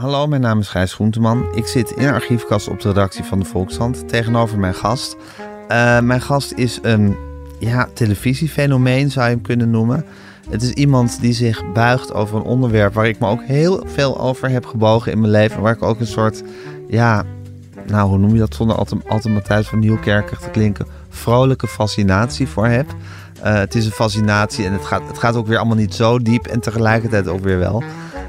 Hallo, mijn naam is Gijs Groenteman. Ik zit in de archiefkast op de redactie van de Volkshand tegenover mijn gast. Uh, mijn gast is een ja, televisiefenomeen, zou je hem kunnen noemen. Het is iemand die zich buigt over een onderwerp waar ik me ook heel veel over heb gebogen in mijn leven. Waar ik ook een soort, ja, nou hoe noem je dat zonder altijd Matthijs van Nieuwkerker te klinken, vrolijke fascinatie voor heb. Uh, het is een fascinatie en het gaat, het gaat ook weer allemaal niet zo diep en tegelijkertijd ook weer wel.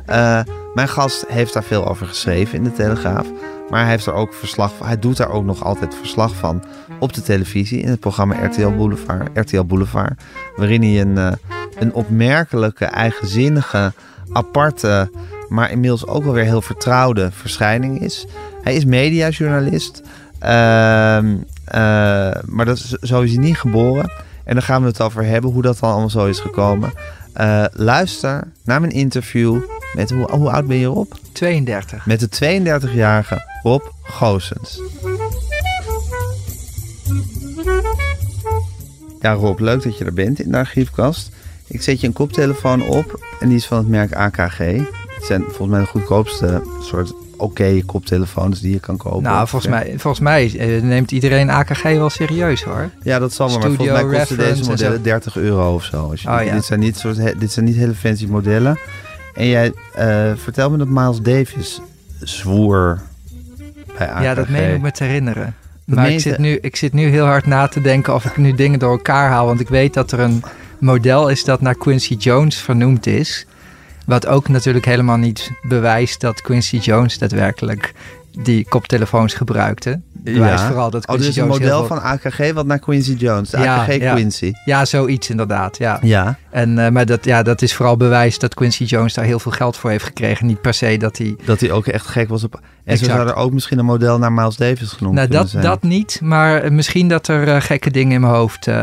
Uh, mijn gast heeft daar veel over geschreven in de Telegraaf. Maar hij, heeft er ook verslag hij doet daar ook nog altijd verslag van op de televisie in het programma RTL Boulevard. RTL Boulevard waarin hij een, uh, een opmerkelijke, eigenzinnige, aparte, maar inmiddels ook wel weer heel vertrouwde verschijning is. Hij is mediajournalist, uh, maar dat is, zo is hij niet geboren. En daar gaan we het over hebben, hoe dat dan allemaal zo is gekomen. Uh, luister naar mijn interview met, hoe, hoe oud ben je Rob? 32. Met de 32-jarige Rob Goossens. Ja Rob, leuk dat je er bent in de archiefkast. Ik zet je een koptelefoon op en die is van het merk AKG. Het zijn volgens mij de goedkoopste soort oké koptelefoons die je kan kopen. Nou, volgens mij, volgens mij eh, neemt iedereen AKG wel serieus hoor. Ja, dat zal wel. Maar volgens mij kosten deze modellen 30 euro of zo. Als je, oh, ja. dit, zijn niet soort, dit zijn niet hele fancy modellen. En jij uh, vertel me dat Miles Davis zwoer bij AKG. Ja, dat meen ik me te herinneren. maar ik zit, nu, ik zit nu heel hard na te denken of ik nu dingen door elkaar haal. Want ik weet dat er een model is dat naar Quincy Jones vernoemd is. Wat ook natuurlijk helemaal niet bewijst dat Quincy Jones daadwerkelijk die koptelefoons gebruikte. Ja. vooral dat Quincy oh, dus een model van AKG wat naar Quincy Jones. De ja, AKG ja. Quincy. Ja, zoiets inderdaad. Ja. ja. En, uh, maar dat, ja, dat is vooral bewijs dat Quincy Jones daar heel veel geld voor heeft gekregen. Niet per se dat hij... Dat hij ook echt gek was op... En zo zou er ook misschien een model naar Miles Davis genoemd nou, dat, zijn. dat niet, maar misschien dat er uh, gekke dingen in mijn hoofd uh,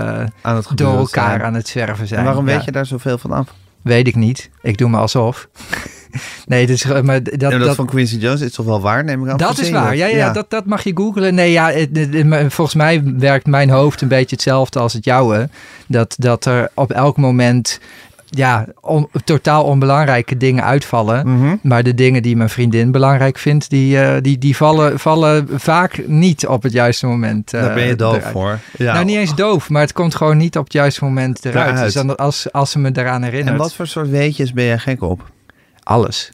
aan het door elkaar zijn. aan het zwerven zijn. En waarom weet je daar zoveel van af? Weet ik niet. Ik doe me alsof. nee, dus, maar dat, dat, dat, van Quincy Jones is toch wel waar, neem ik aan. Dat is waar, ja, ja, ja, Dat, dat mag je googlen. Nee, ja, volgens mij werkt mijn hoofd een beetje hetzelfde als het jouwe. Dat, dat er op elk moment ja, on, totaal onbelangrijke dingen uitvallen. Mm -hmm. Maar de dingen die mijn vriendin belangrijk vindt, die, uh, die, die vallen, vallen vaak niet op het juiste moment. Uh, Daar ben je doof eruit. voor. Ja. Nou, niet eens doof, maar het komt gewoon niet op het juiste moment eruit. Eruit. Dus dan, als, als ze me daaraan herinnert. En wat voor soort weetjes ben jij gek op? Alles.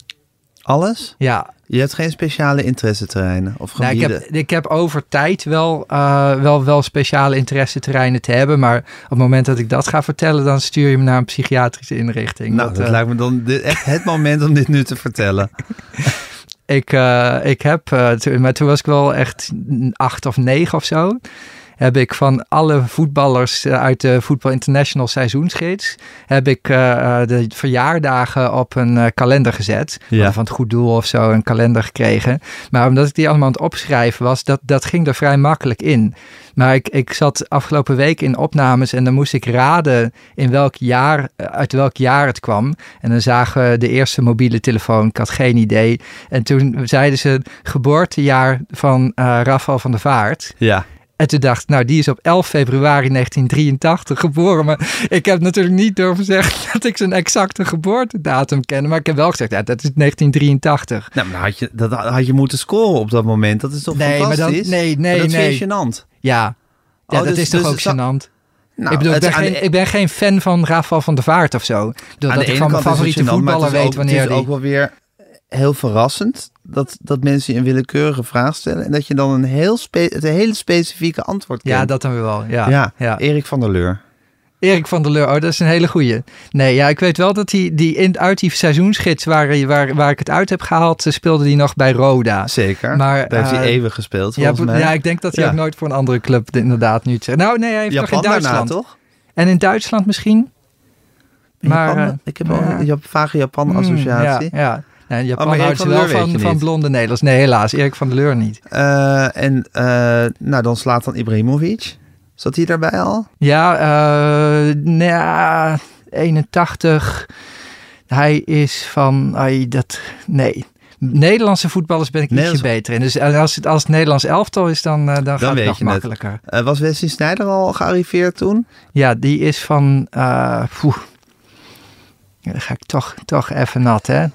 Alles? Ja, Je hebt geen speciale interesseterreinen of nou, ik, heb, ik heb over tijd wel, uh, wel, wel speciale interesseterreinen te hebben. Maar op het moment dat ik dat ga vertellen, dan stuur je me naar een psychiatrische inrichting. nou, dat, uh, lijkt me dan dit, echt het moment om dit nu te vertellen. ik, uh, ik heb, maar toen was ik wel echt acht of negen of zo heb ik van alle voetballers uit de Voetbal International seizoensgids, heb ik uh, de verjaardagen op een uh, kalender gezet. Ja. Van het goed doel of zo, een kalender gekregen. Maar omdat ik die allemaal aan het opschrijven was, dat, dat ging er vrij makkelijk in. Maar ik, ik zat afgelopen week in opnames en dan moest ik raden in welk jaar, uit welk jaar het kwam. En dan zagen we de eerste mobiele telefoon, ik had geen idee. En toen zeiden ze geboortejaar van uh, Rafael van der Vaart. Ja. En toen dacht ik, nou, die is op 11 februari 1983 geboren. Maar ik heb natuurlijk niet durven zeggen dat ik zijn exacte geboortedatum ken. Maar ik heb wel gezegd, ja, dat is 1983. Nou, maar had je, dat had je moeten scoren op dat moment. Dat is toch nee, fantastisch? Maar dan, nee, nee, maar dat nee. is gênant. Ja, ja Oh, dat dus- is toch dus ook zou- gênant? Nou, ik bedoel, ik ben, geen, de- ik ben geen fan van Rafael van der Vaart of zo. de ik van mijn favoriete voetballer weet wanneer Het is die... ook wel weer heel verrassend dat, dat mensen je een willekeurige vraag stellen... en dat je dan een, heel spe, het hele specifieke antwoord kent. Ja, dat dan weer wel. Ja, ja, ja. Erik van der Leur. Erik van der Leur, oh, dat is een hele goeie. Nee, ja, ik weet wel dat hij die in, uit die seizoensgids waar, waar, waar ik het uit heb gehaald, eh, speelde hij nog bij Roda. Zeker. Maar, Daar heeft hij eh, eeuwig gespeeld, Ja, mij. ja, ik denk dat hij Ja. ook nooit voor een andere club inderdaad nu. Nou, nee, hij heeft Japan nog in daarna, Duitsland. toch? En in Duitsland misschien? Maar, Japan? eh, ik heb wel een vage Japan-associatie. Mm, ja, ja. Ja in Japan Oh, houdt ze wel van, blonde Nederlands. Nee, helaas. Erik van der Leur niet. Eh, en eh, nou, dan slaat dan Ibrahimovic. Zat hij daarbij al? Ja, eh nou 81. Hij is van... Ai, dat, nee. Nederlandse voetballers ben ik ietsje beter in. Dus als het, als het Nederlands elftal is, dan, dan, gaat het nog makkelijker. Was Wesley Sneijder al gearriveerd toen? Ja, die is van... Ja, dan ga ik toch, toch even nat, hè?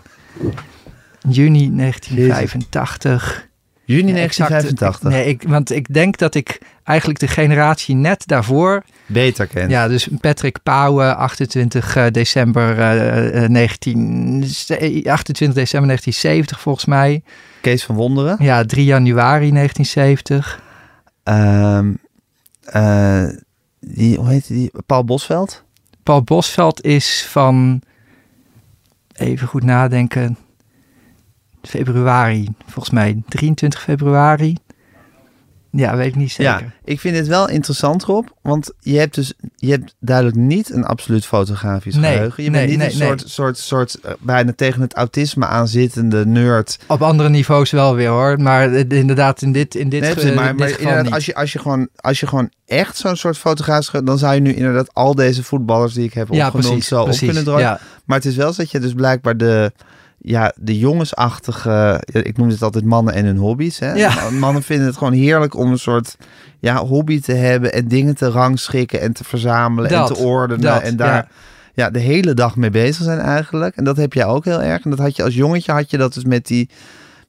Juni 1985. Juni Ja, exact, 1985. Nee, ik, want ik denk dat ik eigenlijk de generatie net daarvoor... Beter kent. Ja, dus Patrick Pauwen, 28 eh, december eh, eh, 19, 28 december 1970 volgens mij. Kees van Wonderen. Ja, 3 januari 1970. Ehm, eh, die, hoe heet die? Paul Bosveld. Paul Bosveld is van, even goed nadenken, februari, volgens mij 23 februari. Ja, weet ik niet zeker. Ja, ik vind het wel interessant, Rob. Want je hebt dus je hebt duidelijk niet een absoluut fotografisch Nee, geheugen. Je nee, bent niet nee, een soort, soort, soort eh, bijna tegen het autisme aanzittende nerd. Op andere niveaus wel weer hoor, maar inderdaad in dit, in dit, Nee, precies, maar, dit maar geval niet. als je, als, je gewoon, als je gewoon echt zo'n soort fotografisch geheugen... dan zou je nu inderdaad al deze voetballers die ik heb ja, opgenoemd precies, zo precies. op kunnen draaien. Ja, Maar het is wel zo dat je dus blijkbaar de, ja, de jongensachtige, ik noem dit altijd mannen en hun hobby's. Hè? Ja. Mannen vinden het gewoon heerlijk om een soort ja, hobby te hebben en dingen te rangschikken en te verzamelen Dat, en te ordenen. dat, en daar ja. ja. de hele dag mee bezig zijn eigenlijk. En dat heb jij ook heel erg. En dat had je als jongetje, had je dat dus met die,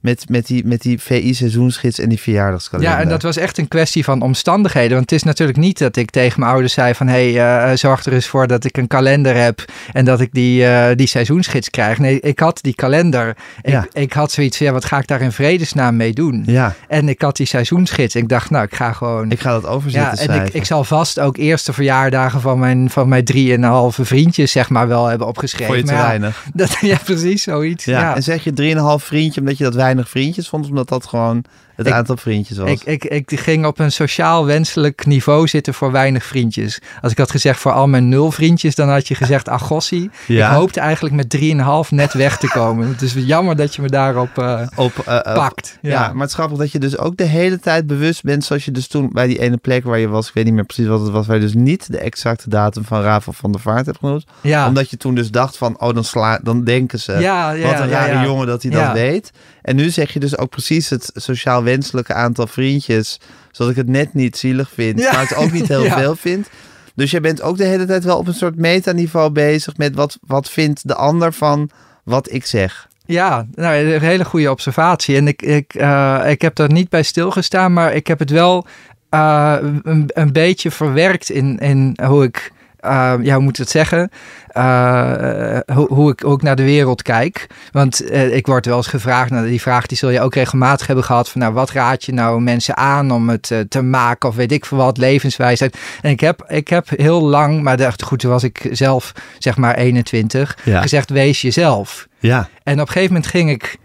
met, met die, met die VI-seizoensgids en die verjaardagskalender. Ja, en dat was echt een kwestie van omstandigheden. Want het is natuurlijk niet dat ik tegen mijn ouders zei van... hé, hey, eh, zorg er eens voor dat ik een kalender heb... en dat ik die, eh, die seizoensgids krijg. Nee, ik had die kalender. Ik, Ja. ik had zoiets van, ja, wat ga ik daar in vredesnaam mee doen? Ja, En ik had die seizoensgids. Ik dacht, nou, ik ga gewoon... ik ga dat ja, overzetten en ik, schrijven. ik zal vast ook eerst de verjaardagen van mijn, van mijn drieënhalve vriendjes... zeg maar wel hebben opgeschreven. Voor je te ja, weinig. Dat, ja, precies, zoiets. Ja. Ja. En zeg je 3,5 vriendje omdat je dat weinig vriendjes vond, omdat dat gewoon het Ik- aantal vriendjes was? Ik, ik, ik ging op een sociaal wenselijk niveau zitten voor weinig vriendjes. Als ik had gezegd voor al mijn nul vriendjes, dan had je gezegd agossie. Ja. Ik hoopte eigenlijk met 3,5 net weg te komen. Het is jammer dat je me daarop eh, op, eh, eh, pakt. Ja. Ja, maar het grappig dat je dus ook de hele tijd bewust bent, zoals je dus toen bij die ene plek waar je was, ik weet niet meer precies wat het was, waar je dus niet de exacte datum van Ravel van der Vaart hebt genoemd. ja. Omdat je toen dus dacht van, oh dan, sla, dan denken ze, ja, ja, wat een rare jongen dat hij dat weet. En nu zeg je dus ook precies het sociaal wenselijke aantal vriendjes, zodat ik het net niet zielig vind, Ja. maar het ook niet heel Ja. veel vind. Dus jij bent ook de hele tijd wel op een soort metaniveau bezig met wat, wat vindt de ander van wat ik zeg. Ja, nou, een hele goede observatie. En ik, ik, eh, ik heb daar niet bij stilgestaan, maar ik heb het wel eh, een, een beetje verwerkt in, in hoe ik, eh, ja, hoe moet ik het zeggen? Eh, hoe, hoe, ik, hoe ik naar de wereld kijk. Want eh, ik word wel eens gevraagd, nou, die vraag die zul je ook regelmatig hebben gehad, van nou, wat raad je nou mensen aan om het eh, te maken of weet ik veel wat, levenswijsheid. En ik heb, ik heb heel lang, maar de- goed, toen was ik zelf zeg maar 21, Ja. gezegd wees jezelf. Ja. En op een gegeven moment ging ik,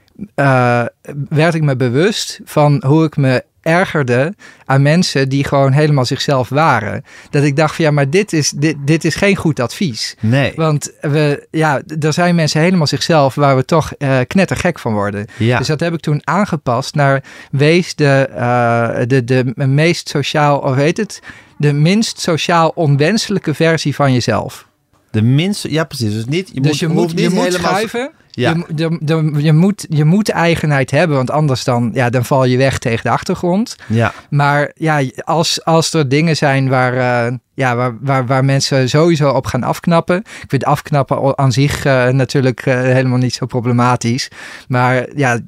werd ik me bewust van hoe ik me ergerde aan mensen die gewoon helemaal zichzelf waren. Dat ik dacht van ja, maar dit is, dit, dit is geen goed advies. Nee. Want we, ja, er zijn mensen helemaal zichzelf waar we toch eh, knettergek van worden. Ja. Dus dat heb ik toen aangepast naar wees de, eh, de, de meest sociaal, of weet het, de minst sociaal onwenselijke versie van jezelf. De minste, ja precies. Dus niet, je dus moet, je moet, je niet moet helemaal. schuiven. Ja. Je, de, de, je, moet, je moet eigenheid hebben, want anders dan, ja, dan val je weg tegen de achtergrond. Ja. Maar ja, als, als er dingen zijn waar, eh, ja, waar, waar, waar mensen sowieso op gaan afknappen. Ik vind afknappen aan zich eh, natuurlijk eh, helemaal niet zo problematisch. Maar ja,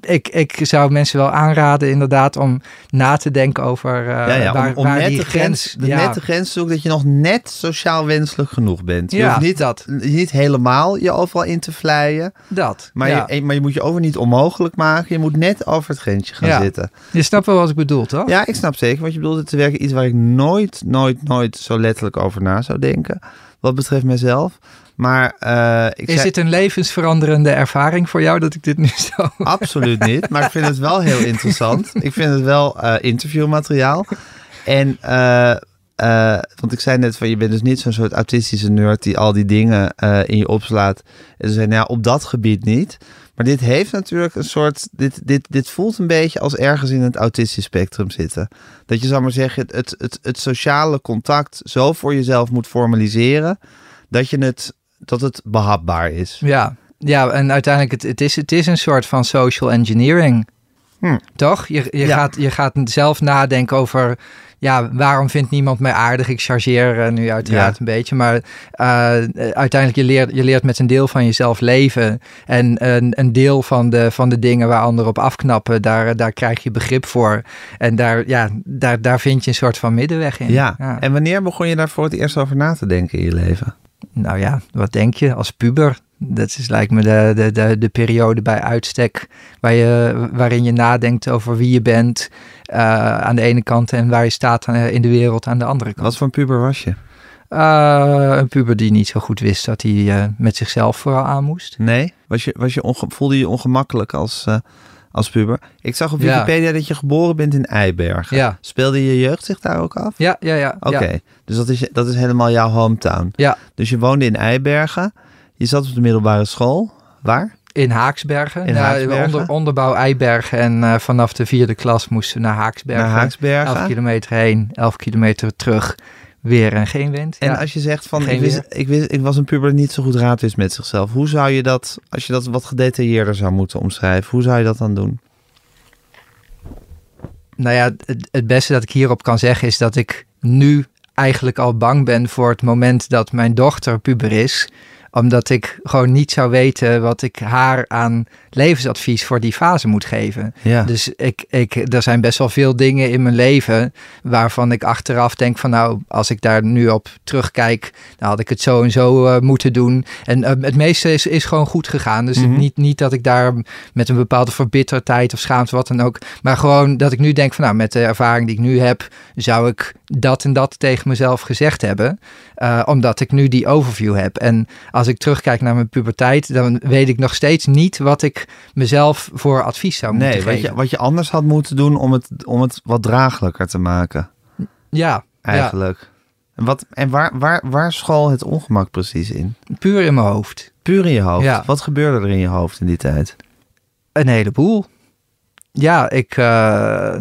ik, ik zou mensen wel aanraden inderdaad om na te denken over eh, ja, ja. waar, om, om waar net die de grens, de ja, nette grens te zoeken dat je nog net sociaal wenselijk genoeg bent. Je Ja, hoeft niet, dat. niet helemaal je overal in te vleien. dat. Maar, je, maar je moet je over niet onmogelijk maken. Je moet net over het grensje gaan zitten. Je snapt wel wat ik bedoel, toch? Ja, ik snap zeker wat je bedoelt. Het is werken iets waar ik nooit, nooit, nooit zo letterlijk over na zou denken. Wat betreft mezelf. Maar eh, ik Is zei, dit een levensveranderende ervaring voor jou dat ik dit nu zo... Absoluut niet. Maar ik vind het wel heel interessant. Ik vind het wel eh, interviewmateriaal. En, eh, want ik zei net van, je bent dus niet zo'n soort autistische nerd die al die dingen in je opslaat. En ze zei, nou ja, op dat gebied niet. Maar dit heeft natuurlijk een soort, dit, dit, dit voelt een beetje als ergens in het autistisch spectrum zitten. Dat je, zou maar zeggen, het, het, het sociale contact zo voor jezelf moet formaliseren, dat je het, dat het behapbaar is. Ja, ja en uiteindelijk, het, het, is, het is een soort van social engineering. Hm. Toch? Je, je, Ja. gaat, je gaat zelf nadenken over ja, waarom vindt niemand mij aardig? Ik chargeer eh, nu uiteraard Ja. een beetje, maar eh, uiteindelijk je leert, je leert met een deel van jezelf leven. En een, een deel van de, van de dingen waar anderen op afknappen, daar, daar krijg je begrip voor. En daar, ja, daar, daar vind je een soort van middenweg in. Ja. En wanneer begon je daar voor het eerst over na te denken in je leven? Nou ja, wat denk je als puber? Dat is lijkt me de, de, de, de periode bij uitstek waar je, waarin je nadenkt over wie je bent eh, aan de ene kant en waar je staat eh, in de wereld aan de andere kant. Wat voor een puber was je? Eh, een puber die niet zo goed wist dat hij met zichzelf vooral aan moest. Nee? Was je, was je voelde je je ongemakkelijk als, als puber? Ik zag op Ja. Wikipedia dat je geboren bent in Eibergen. Ja. Speelde je jeugd zich daar ook af? Ja, ja, ja. Oké, ja. dus dat is, dat is helemaal jouw hometown. Ja. Dus je woonde in Eibergen. Je zat op de middelbare school. Waar? In Haaksbergen. In Haaksbergen? Onder, onderbouw Eibergen. En eh, vanaf de vierde klas moesten we naar Haaksbergen. Naar Haaksbergen. 11 kilometer heen, 11 kilometer terug. Weer en geen wind. En ja. als je zegt van, ik, wist, ik, wist, ik was een puber die niet zo goed raad wist met zichzelf. Hoe zou je dat, als je dat wat gedetailleerder zou moeten omschrijven, hoe zou je dat dan doen? Nou ja, het, het beste dat ik hierop kan zeggen is dat ik nu eigenlijk al bang ben voor het moment dat mijn dochter puber is. Omdat ik gewoon niet zou weten wat ik haar aan levensadvies voor die fase moet geven. Ja. Dus ik, ik, er zijn best wel veel dingen in mijn leven waarvan ik achteraf denk van nou, als ik daar nu op terugkijk, dan had ik het zo en zo eh, moeten doen. En eh, het meeste is, is gewoon goed gegaan. Dus Mhm. niet, niet dat ik daar met een bepaalde verbitterdheid of schaamte, wat dan ook, maar gewoon dat ik nu denk van nou, met de ervaring die ik nu heb, zou ik dat en dat tegen mezelf gezegd hebben. Eh, omdat ik nu die overview heb. En als ik terugkijk naar mijn puberteit, dan weet ik nog steeds niet wat ik mezelf voor advies zou moeten Nee, wat geven. je, wat je anders had moeten doen om het, om het wat draaglijker te maken, Ja, eigenlijk. En, wat, en waar, waar, waar school het ongemak precies in? puur in mijn hoofd. Puur in je hoofd. Ja. Wat gebeurde er in je hoofd in die tijd? Een heleboel. Ja, ik. eh,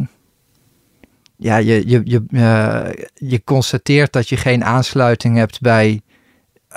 ja, je, je, je, eh, je constateert dat je geen aansluiting hebt bij,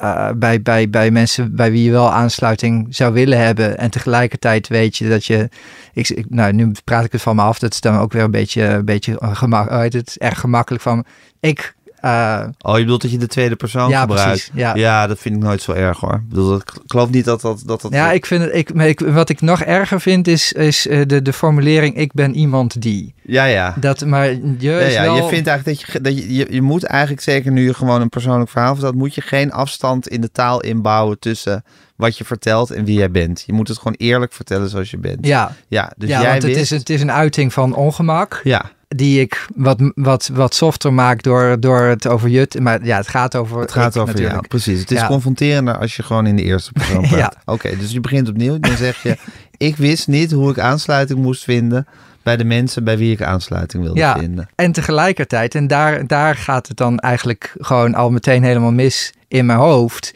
eh, bij, bij, bij mensen bij wie je wel aansluiting zou willen hebben. En tegelijkertijd weet je dat je. Ik, nou, nu praat ik het van me af. Dat is dan ook weer een beetje, een beetje gemak, het is erg gemakkelijk van. Ik. Eh, Oh, je bedoelt dat je de tweede persoon ja, gebruikt? precies. Ja. Ja, dat vind ik nooit zo erg hoor. Ik, bedoel, ik geloof niet dat dat... dat, dat Ja, ik vind het. Ik, wat ik nog erger vind is, is eh, de, de formulering: ik ben iemand die. ja, ja. Dat, maar je Ja, ja, wel... je vindt eigenlijk dat je, dat je, je, je moet eigenlijk zeker nu je gewoon een persoonlijk verhaal vertelt, moet je geen afstand in de taal inbouwen tussen wat je vertelt en wie jij bent. Je moet het gewoon eerlijk vertellen zoals je bent. Ja, Ja, dus ja jij want het wist... is, het is een uiting van ongemak. Ja, Die ik wat, wat, wat softer maak door, door het over jut. Maar ja, het gaat over. het gaat ik over jou. Precies. Het is Ja. confronterender als je gewoon in de eerste persoon praat. Ja. Oké, dus je begint opnieuw. Dan zeg je, ik wist niet hoe ik aansluiting moest vinden bij de mensen bij wie ik aansluiting wilde Ja. vinden. En tegelijkertijd, en daar, daar gaat het dan eigenlijk gewoon al meteen helemaal mis in mijn hoofd.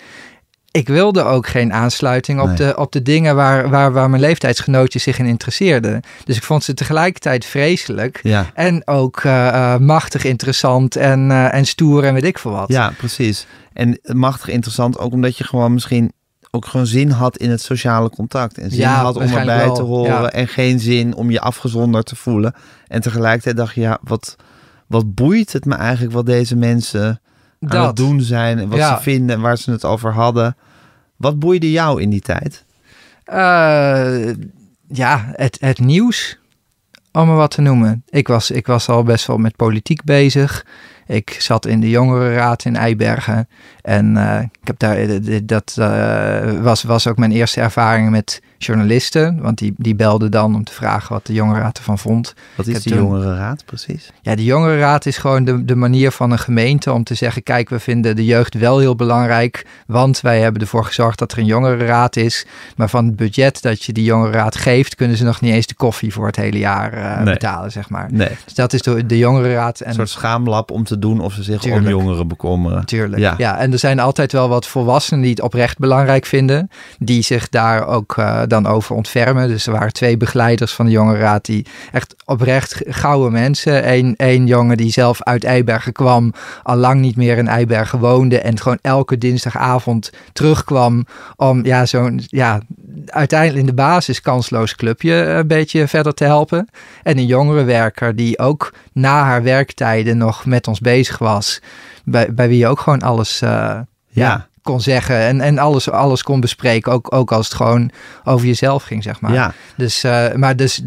Ik wilde ook geen aansluiting op, Nee. de, op de dingen waar, waar, waar mijn leeftijdsgenootjes zich in interesseerden. Dus ik vond ze tegelijkertijd vreselijk. Ja. En ook eh, eh, machtig interessant en, eh, en stoer en weet ik veel wat. Ja, precies. En machtig interessant ook omdat je gewoon misschien ook gewoon zin had in het sociale contact. En zin Ja, had om erbij wel, te horen. ja. En geen zin om je afgezonderd te voelen. En tegelijkertijd dacht je, ja, wat, wat boeit het me eigenlijk wat deze mensen aan het doen zijn. En wat Ja. ze vinden en waar ze het over hadden. Wat boeide jou in die tijd? Eh, ja, het, het nieuws, om maar wat te noemen. Ik was, ik was al best wel met politiek bezig. Ik zat in de jongerenraad in Eibergen. En eh, ik heb daar, eh, dat was, was ook mijn eerste ervaring met journalisten. Want die, die belden dan om te vragen wat de jongerenraad ervan vond. Wat is toen- jongerenraad precies? Ja, de jongerenraad is gewoon de, de manier van een gemeente om te zeggen: kijk, we vinden de jeugd wel heel belangrijk, want wij hebben ervoor gezorgd dat er een jongerenraad is. Maar van het budget dat je die jongerenraad geeft, kunnen ze nog niet eens de koffie voor het hele jaar eh, Nee. betalen, zeg maar. Nee, Dus dat is de, de jongerenraad. En een soort schaamlab om te doen of ze zich Tuurlijk. om jongeren bekommeren. Natuurlijk. Ja. Ja. en er zijn altijd wel wat volwassenen die het oprecht belangrijk vinden. Die zich daar ook uh, dan over ontfermen. Dus er waren twee begeleiders van de jongerenraad die echt oprecht gouden mensen. Eén jongen die zelf uit Eibergen kwam, al lang niet meer in Eibergen woonde en gewoon elke dinsdagavond terugkwam om ja, zo'n ja, uiteindelijk in de basis kansloos clubje een beetje verder te helpen. En een jongerenwerker die ook na haar werktijden nog met ons bezig was. Bij, bij wie ook gewoon alles ja. Ja. Kon zeggen en, en alles, alles kon bespreken. Ook, ook als het gewoon over jezelf ging, zeg maar. Ja. Dus, uh, maar dus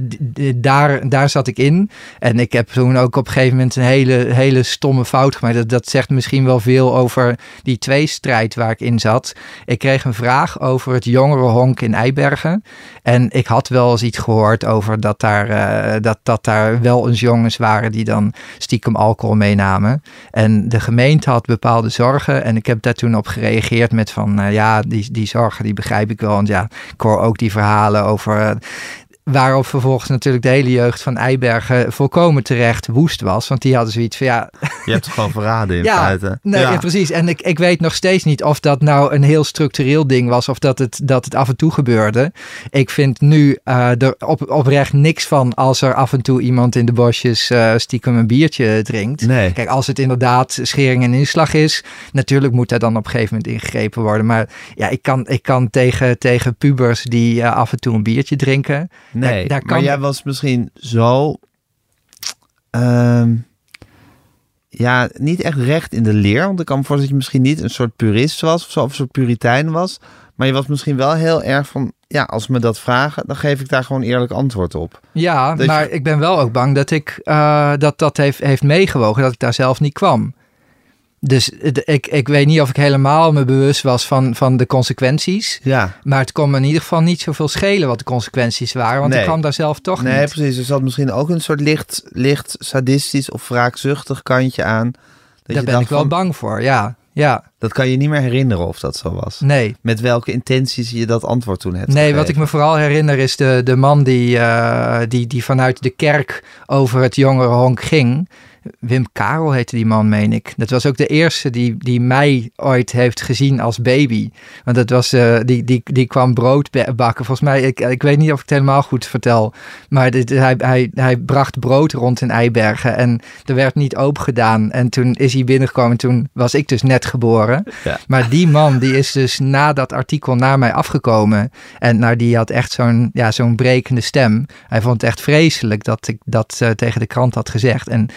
daar, daar zat ik in. En ik heb toen ook op een gegeven moment een hele, hele stomme fout gemaakt. Dat, dat zegt misschien wel veel over die tweestrijd waar ik in zat. Ik kreeg een vraag over het jongerenhonk in Eibergen. En ik had wel eens iets gehoord over dat daar, uh, dat, dat daar wel eens jongens waren die dan stiekem alcohol meenamen. En de gemeente had bepaalde zorgen. En ik heb daar toen op gereageerd met van, uh, ja, die, die zorgen die begrijp ik wel. Want ja, ik hoor ook die verhalen over uh, Waarop vervolgens natuurlijk de hele jeugd van Eibergen volkomen terecht woest was. Want die hadden zoiets van ja. Je hebt het gewoon verraden in ja, feite. Nee, ja. precies. En ik, ik weet nog steeds niet of dat nou een heel structureel ding was. Of dat het, dat het af en toe gebeurde. Ik vind nu uh, er op, oprecht niks van als er af en toe iemand in de bosjes uh, stiekem een biertje drinkt. Nee. Kijk, als het inderdaad schering en inslag is. Natuurlijk moet daar dan op een gegeven moment ingegrepen worden. Maar ja, ik kan, ik kan tegen, tegen pubers die uh, af en toe een biertje drinken. Nee, daar, daar maar jij was misschien zo... Um, ja, niet echt recht in de leer. Want ik kan me voorstellen dat je misschien niet een soort purist was of zo, of een soort puritein was. Maar je was misschien wel heel erg van, ja, als me dat vragen, dan geef ik daar gewoon eerlijk antwoord op. Ja, dus maar je... ik ben wel ook bang dat ik uh, dat, dat heeft, heeft meegewogen, dat ik daar zelf niet kwam. Dus ik, ik weet niet of ik helemaal me bewust was van, van de consequenties. Ja. Maar het kon me in ieder geval niet zoveel schelen wat de consequenties waren. Want nee. ik kwam daar zelf toch nee, niet. Nee, precies. Er zat misschien ook een soort licht, licht sadistisch of wraakzuchtig kantje aan. Dat daar ben ik wel van, bang voor, ja. ja. Dat kan je niet meer herinneren of dat zo was. Nee. Met welke intenties je dat antwoord toen hebt Nee, gegeven. wat ik me vooral herinner is de, de man die, uh, die, die vanuit de kerk over het jongerenhonk ging. Wim Karel heette die man, meen ik. Dat was ook de eerste die, die mij ooit heeft gezien als baby. Want dat was, uh, die, die, die kwam brood bakken. Volgens mij, ik, ik weet niet of ik het helemaal goed vertel. Maar dit, hij, hij, hij bracht brood rond in Eibergen. En er werd niet open gedaan. En toen is hij binnengekomen. Toen was ik dus net geboren. Ja. Maar die man, die is dus na dat artikel naar mij afgekomen. En nou, die had echt zo'n ja, zo'n brekende stem. Hij vond het echt vreselijk dat ik dat uh, tegen de krant had gezegd. En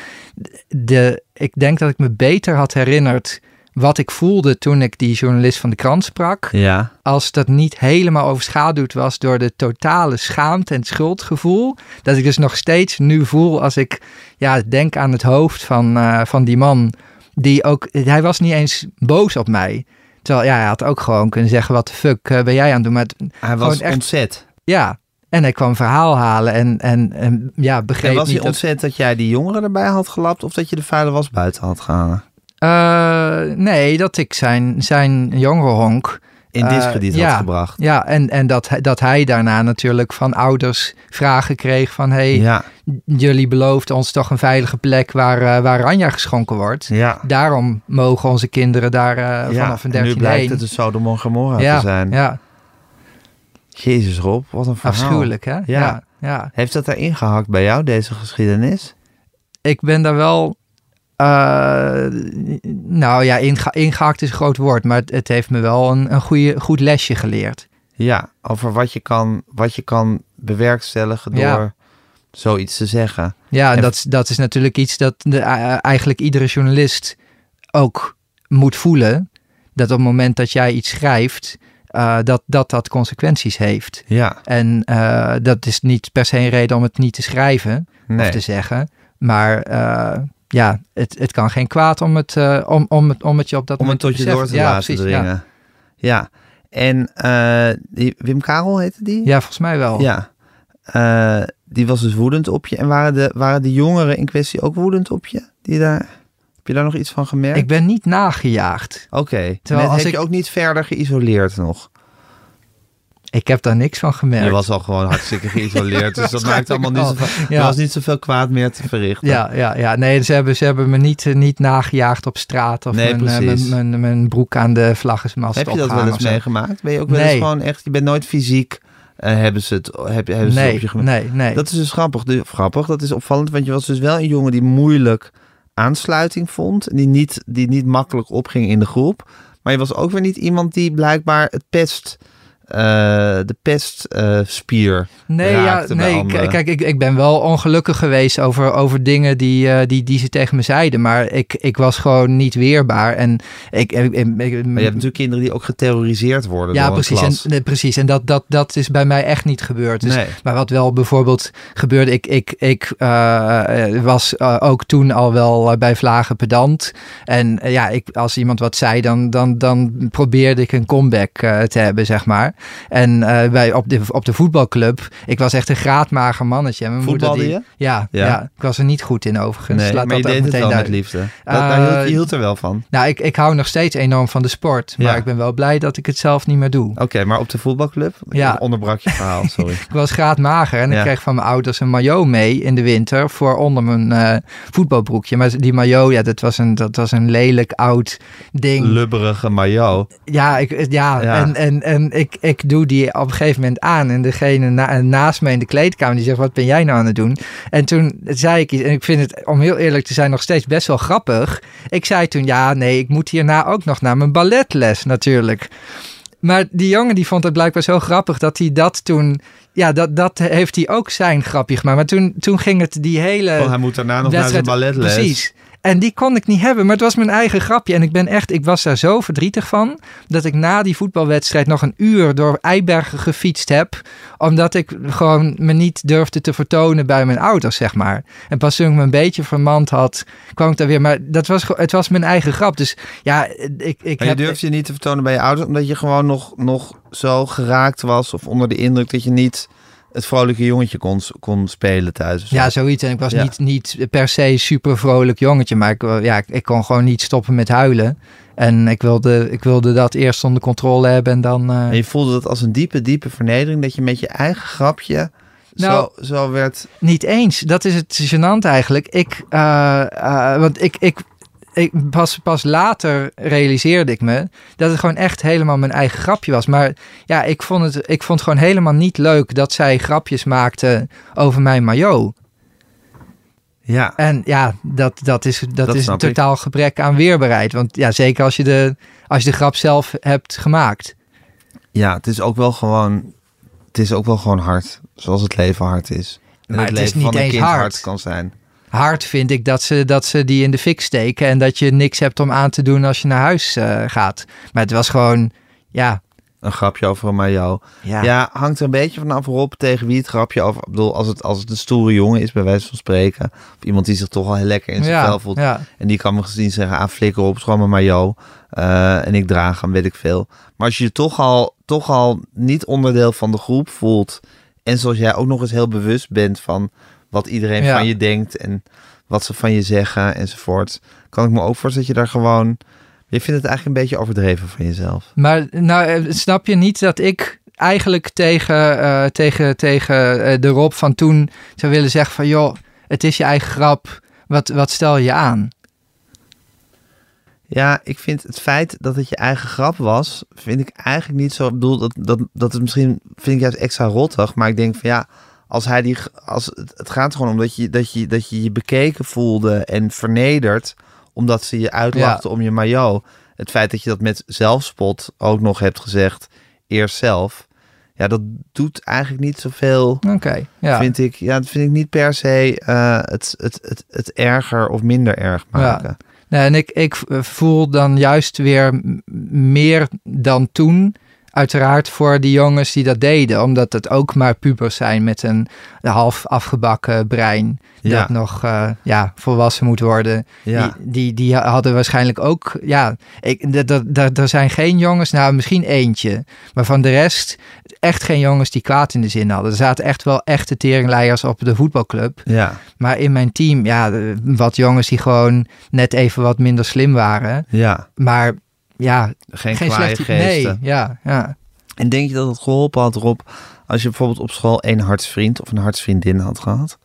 de, ik denk dat ik me beter had herinnerd wat ik voelde toen ik die journalist van de krant sprak. Ja. Als dat niet helemaal overschaduwd was door de totale schaamte en schuldgevoel. Dat ik dus nog steeds nu voel als ik ja, denk aan het hoofd van, uh, van die man. Die ook, hij was niet eens boos op mij. Terwijl ja, hij had ook gewoon kunnen zeggen: wat de fuck uh, ben jij aan het doen? Maar het, hij was echt, ontzet. Ja, en hij kwam verhaal halen en, en, en ja, begreep en was hij niet ontzet dat... dat jij die jongeren erbij had gelapt of dat je de vuile was buiten had gehangen? Uh, nee, dat ik zijn, zijn jongerenhonk... In discrediet uh, had ja, gebracht. Ja, en, en dat, dat hij daarna natuurlijk van ouders vragen kreeg van... hey, ja. jullie beloofden ons toch een veilige plek waar, uh, waar Ranja geschonken wordt. Ja. Daarom mogen onze kinderen daar vanaf een dertien nu blijkt heen. het dus Sodom en Gomorra te zijn. Ja, Jezus Rob, wat een verhaal. Afschuwelijk, hè? Ja. ja. ja. Heeft dat erin gehakt bij jou, deze geschiedenis? Ik ben daar wel... Uh, nou ja, inge ingehakt is een groot woord, maar het, het heeft me wel een, een goede, goed lesje geleerd. Ja, over wat je kan, wat je kan bewerkstelligen door Ja. zoiets te zeggen. Ja, en dat, is- dat is natuurlijk iets dat de, uh, eigenlijk iedere journalist ook moet voelen. Dat op het moment dat jij iets schrijft, uh, dat, dat dat consequenties heeft. Ja, En uh, dat is niet per se een reden om het niet te schrijven nee. of te zeggen. Maar uh, ja, het, het kan geen kwaad om het, om, om, het, om het je op dat Om het moment tot je door te ja, laten precies, dringen. Ja. Ja. En eh, die Wim Karel heette die? ja, volgens mij wel. Ja. Eh, die was dus woedend op je. En waren de, waren de jongeren in kwestie ook woedend op je? Die daar, je daar nog iets van gemerkt? Ik ben niet nagejaagd. Oké. Terwijl Net als heb ik- je ook niet verder geïsoleerd nog. Ik heb daar niks van gemerkt. Je was al gewoon hartstikke geïsoleerd. dus dat maakt allemaal niet zoveel... Er was niet zoveel kwaad meer te verrichten. Ja, ja, ja. Nee, ze hebben, ze hebben me niet, eh, niet nagejaagd op straat of Nee, mijn, eh, mijn, mijn, mijn broek aan de vlaggenmast Heb je dat wel eens meegemaakt? Ben je ook wel eens gewoon echt... Je bent nooit fysiek eh, hebben ze het, heb, hebben ze Nee, op je gem- nee, nee. Dat is dus grappig. Grappig, dat is opvallend, want je was dus wel een jongen die moeilijk aansluiting vond. Die niet, die niet makkelijk opging in de groep. Maar je was ook weer niet iemand die blijkbaar het pest, eh, de pestspier Nee, ja, nee kijk, ik, ik ben wel ongelukkig geweest over, over dingen die, eh, die, die ze tegen me zeiden. Maar ik, ik was gewoon niet weerbaar. En ik, ik, ik- ik- Maar je hebt natuurlijk kinderen die ook geterroriseerd worden ja, precies. En, nee, precies. En dat, dat, dat is bij mij echt niet gebeurd. Dus, Nee. Maar wat wel bijvoorbeeld gebeurde, ik, ik, ik eh, eh, was eh, ook toen al wel eh, bij Vlagen pedant. En eh, ja, ik, als iemand wat zei, dan, dan, dan probeerde ik een comeback eh, te hebben, zeg maar. En eh, bij, op, de, op de voetbalclub, ik was echt een graadmager mannetje. En mijn moeder die, je? Ja, ja. Ja. ik was er niet goed in overigens. Nee, Laat maar je dat deed het meteen wel met liefde. Dat, daar hield, Eh, je hield er wel van. Nou, ik, ik hou nog steeds enorm van de sport. Maar Ja. ik ben wel blij dat ik het zelf niet meer doe. Oké, maar op de voetbalclub? Ja. Ik onderbrak je verhaal, sorry. Ik was graadmager en ik kreeg van mijn ouders een maillot mee in de winter voor onder mijn eh, voetbalbroekje. Maar die maillot, ja, dat was een, dat was een lelijk oud ding. Lubberige maillot. ja, ik, ja, Ja. en, en, en ik, ik doe die op een gegeven moment aan. En degene na- naast me in de kleedkamer, die zegt, wat ben jij nou aan het doen? En toen zei ik iets, en ik vind het, om heel eerlijk te zijn, nog steeds best wel grappig. Ik zei toen, ja, nee, ik moet hierna ook nog naar mijn balletles natuurlijk. Maar die jongen die vond het blijkbaar zo grappig dat hij dat toen... Ja, dat, dat heeft hij ook zijn grapje gemaakt. Maar toen, toen ging het die hele... Want hij moet daarna nog naar zijn balletles. Precies. En die kon ik niet hebben, maar het was mijn eigen grapje. En ik ben echt, ik was daar zo verdrietig van, dat ik na die voetbalwedstrijd nog een uur door Eibergen gefietst heb, omdat ik gewoon me niet durfde te vertonen bij mijn ouders, zeg maar. En pas toen ik me een beetje vermand had, kwam ik daar weer. Maar dat was, het was mijn eigen grap. Dus ja, ik, ik Maar je heb... durfde je niet te vertonen bij je ouders, omdat je gewoon nog, nog zo geraakt was of onder de indruk dat je niet het vrolijke jongetje kon, kon spelen thuis. zo. Ja, zoiets. En ik was Ja. niet, niet per se super vrolijk jongetje, maar ik, ja, ik, ik kon gewoon niet stoppen met huilen. En ik wilde, ik wilde dat eerst onder controle hebben en dan... eh, En je voelde dat als een diepe, diepe vernedering, dat je met je eigen grapje Nou, zo, zo werd... Niet eens. Dat is het gênant eigenlijk. Ik, eh, eh, want ik, ik, ik pas, pas later realiseerde ik me dat het gewoon echt helemaal mijn eigen grapje was. Maar ja, ik vond het, ik vond het gewoon helemaal niet leuk dat zij grapjes maakte over mijn maillot. Ja, En ja, dat, dat is, dat Dat is een ik. totaal gebrek aan weerbaarheid. Want ja, zeker als je de, als je de grap zelf hebt gemaakt. ja, het is ook wel gewoon... Het is ook wel gewoon hard, zoals het leven hard is. En Maar het het is leven niet van een eens kind hard. hard kan zijn. Hard vind ik dat ze, dat ze die in de fik steken en dat je niks hebt om aan te doen als je naar huis eh, gaat. Maar het was gewoon, ja, Een grapje over een ja. Ja, hangt er een beetje vanaf Rob tegen wie het grapje over... Ik bedoel, als het, als het een stoere jongen is, bij wijze van spreken... of iemand die zich toch al heel lekker in zijn ja, vel voelt... ja. en die kan me gezien zeggen, ah, flikker op, mijn maillot... eh, en ik draag hem, weet ik veel. Maar als je je toch al, toch al niet onderdeel van de groep voelt... en zoals jij ook nog eens heel bewust bent van... wat iedereen Ja. van je denkt... en wat ze van je zeggen enzovoort... kan ik me ook voorstellen dat je daar gewoon... Je vindt het eigenlijk een beetje overdreven van jezelf. Maar nou, eh, snap je niet dat ik eigenlijk tegen, eh, tegen, tegen eh, de Rob van toen zou willen zeggen van... joh, het is je eigen grap, wat, wat stel je aan? Ja, ik vind het feit dat het je eigen grap was, vind ik eigenlijk niet zo. Ik bedoel, dat, dat, dat het misschien vind ik juist extra rottig. Maar ik denk van ja, als hij die. Als, het, gaat gewoon om dat je, dat, je, dat je je bekeken voelde en vernederd. Omdat ze je uitlachten om je maillot. Het feit dat je dat met zelfspot ook nog hebt gezegd. Eerst zelf. Ja, dat doet eigenlijk niet zoveel. Oké, ja. Vind ik, ja, dat vind ik niet per se eh, het, het, het, het erger of minder erg maken. Nee, en ik, ik voel dan juist weer meer dan toen. Uiteraard voor die jongens die dat deden. Omdat het ook maar pubers zijn met een half afgebakken brein. Ja. Dat nog eh, ja, volwassen moet worden. Ja. Die, die, die hadden waarschijnlijk ook. Ja, ik, d- d- d- er zijn geen jongens, nou misschien eentje. Maar van de rest echt geen jongens die kwaad in de zin hadden. Er zaten echt wel echte teringleiers op de voetbalclub. ja. Maar in mijn team, ja, wat jongens die gewoon net even wat minder slim waren. Ja. Maar ja, Geen, geen slechte... geesten. Nee, ja, ja. En denk je dat het geholpen had, Rob, als je bijvoorbeeld op school één hartsvriend of een hartsvriendin had gehad?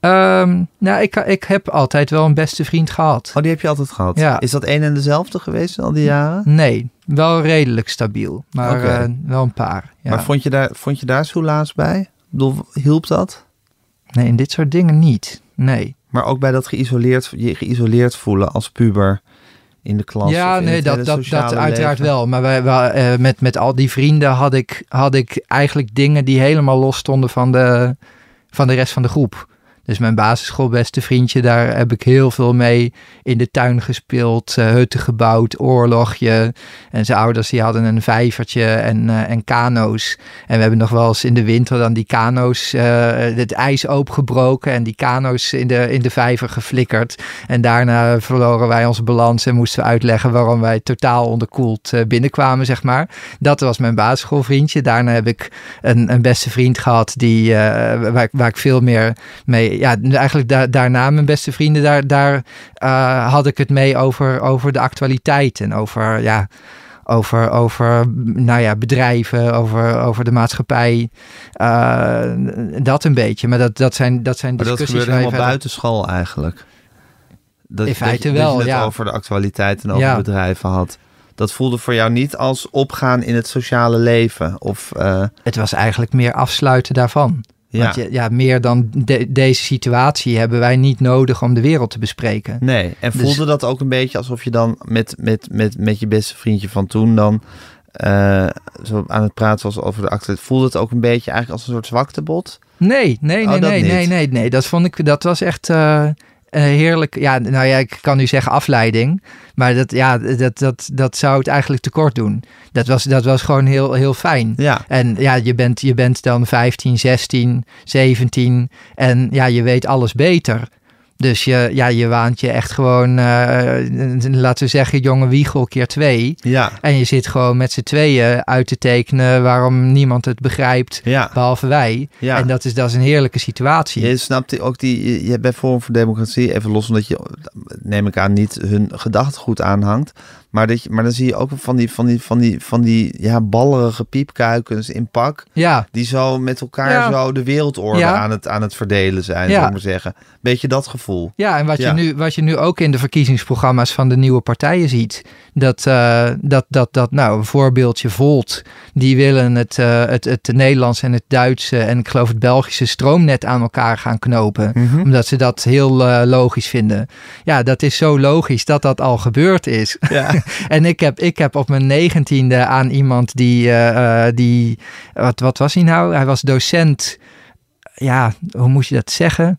Ehm, nou, ik, ik heb altijd wel een beste vriend gehad. Oh, die heb je altijd gehad? Ja. Is dat een en dezelfde geweest al die jaren? Nee, wel redelijk stabiel, maar eh, wel een paar. Ja. Maar vond je daar, vond je daar soelaas bij? Ik bedoel, hielp dat? Nee, in dit soort dingen niet. Nee. Maar ook bij dat geïsoleerd, je geïsoleerd voelen als puber in de klas? ja, nee, dat, dat, dat uiteraard leven? wel. Maar wij, wij, eh, met, met al die vrienden had ik, had ik eigenlijk dingen die helemaal los stonden van de, van de rest van de groep. Dus mijn basisschoolbeste vriendje, daar heb ik heel veel mee in de tuin gespeeld, eh, hutten gebouwd, oorlogje. En zijn ouders die hadden een vijvertje en, eh, en kano's. En we hebben nog wel eens in de winter dan die kano's, eh, het ijs opengebroken en die kano's in de, in de vijver geflikkerd. En daarna verloren wij onze balans en moesten we uitleggen waarom wij totaal onderkoeld binnenkwamen, zeg maar. Dat was mijn basisschoolvriendje. Daarna heb ik een, een beste vriend gehad die, waar, waar ik veel meer mee... Ja, eigenlijk da- daarna mijn beste vrienden, daar, daar eh, had ik het mee over, over de actualiteit en over... Ja, over, over nou ja, bedrijven, over, over de maatschappij. eh, dat een beetje. Maar dat, dat zijn, dat zijn Maar dat discussies gebeurde helemaal buiten school eigenlijk. Dat, In dat feite je- wel, dat je het ja. over de actualiteit en over Ja. bedrijven had. Dat voelde voor jou niet als opgaan in het sociale leven? Of, eh, Het was eigenlijk meer afsluiten daarvan. Ja. Want je, ja, meer dan de- deze situatie hebben wij niet nodig om de wereld te bespreken. Nee, en Dus- voelde dat ook een beetje alsof je dan met, met, met, met je beste vriendje van toen dan eh, zo aan het praten was over de actualiteit? Voelde het ook een beetje eigenlijk als een soort zwaktebod? Nee, nee, Oh, nee, niet. nee, nee, nee. Dat vond ik, dat was echt eh, eh, heerlijk. Ja, nou ja, ik kan nu zeggen afleiding. Maar dat, ja, dat, dat, dat zou het eigenlijk tekort doen. Dat was, dat was gewoon heel, heel fijn. Ja, En ja, je bent, je bent dan 15, 16, 17 en ja, je weet alles beter. Dus je, ja, je waant je echt gewoon, eh, laten we zeggen, jonge wiegel keer twee. ja, En je zit gewoon met z'n tweeën uit te tekenen waarom niemand het begrijpt, ja. behalve wij. ja. En dat is, dat is een heerlijke situatie. Je snapt ook die, je- bij Forum voor Democratie, even los omdat je, neem ik aan, niet hun gedachtegoed aanhangt. Maar, dat je, maar dan zie je ook van die, van die, van die, van die ja, ballerige piepkuikens in pak. Ja, Die zo met elkaar Ja. zo de wereldorde Ja. aan, het, aan het verdelen zijn, Ja. maar zeggen. Beetje dat gevoel. ja en wat. Je nu, wat je nu ook in de verkiezingsprogramma's van de nieuwe partijen ziet. Dat, eh, dat, dat, dat nou, een voorbeeldje Volt, die willen het, eh, het, het Nederlands en het Duitse en ik geloof het Belgische stroomnet aan elkaar gaan knopen. Mhm. Omdat ze dat heel eh, logisch vinden. Ja, dat is zo logisch dat dat al gebeurd is. Ja. En ik heb, ik heb op mijn negentiende aan iemand die, eh, eh, die wat, wat was hij nou? Hij was docent, ja, hoe moet je dat zeggen?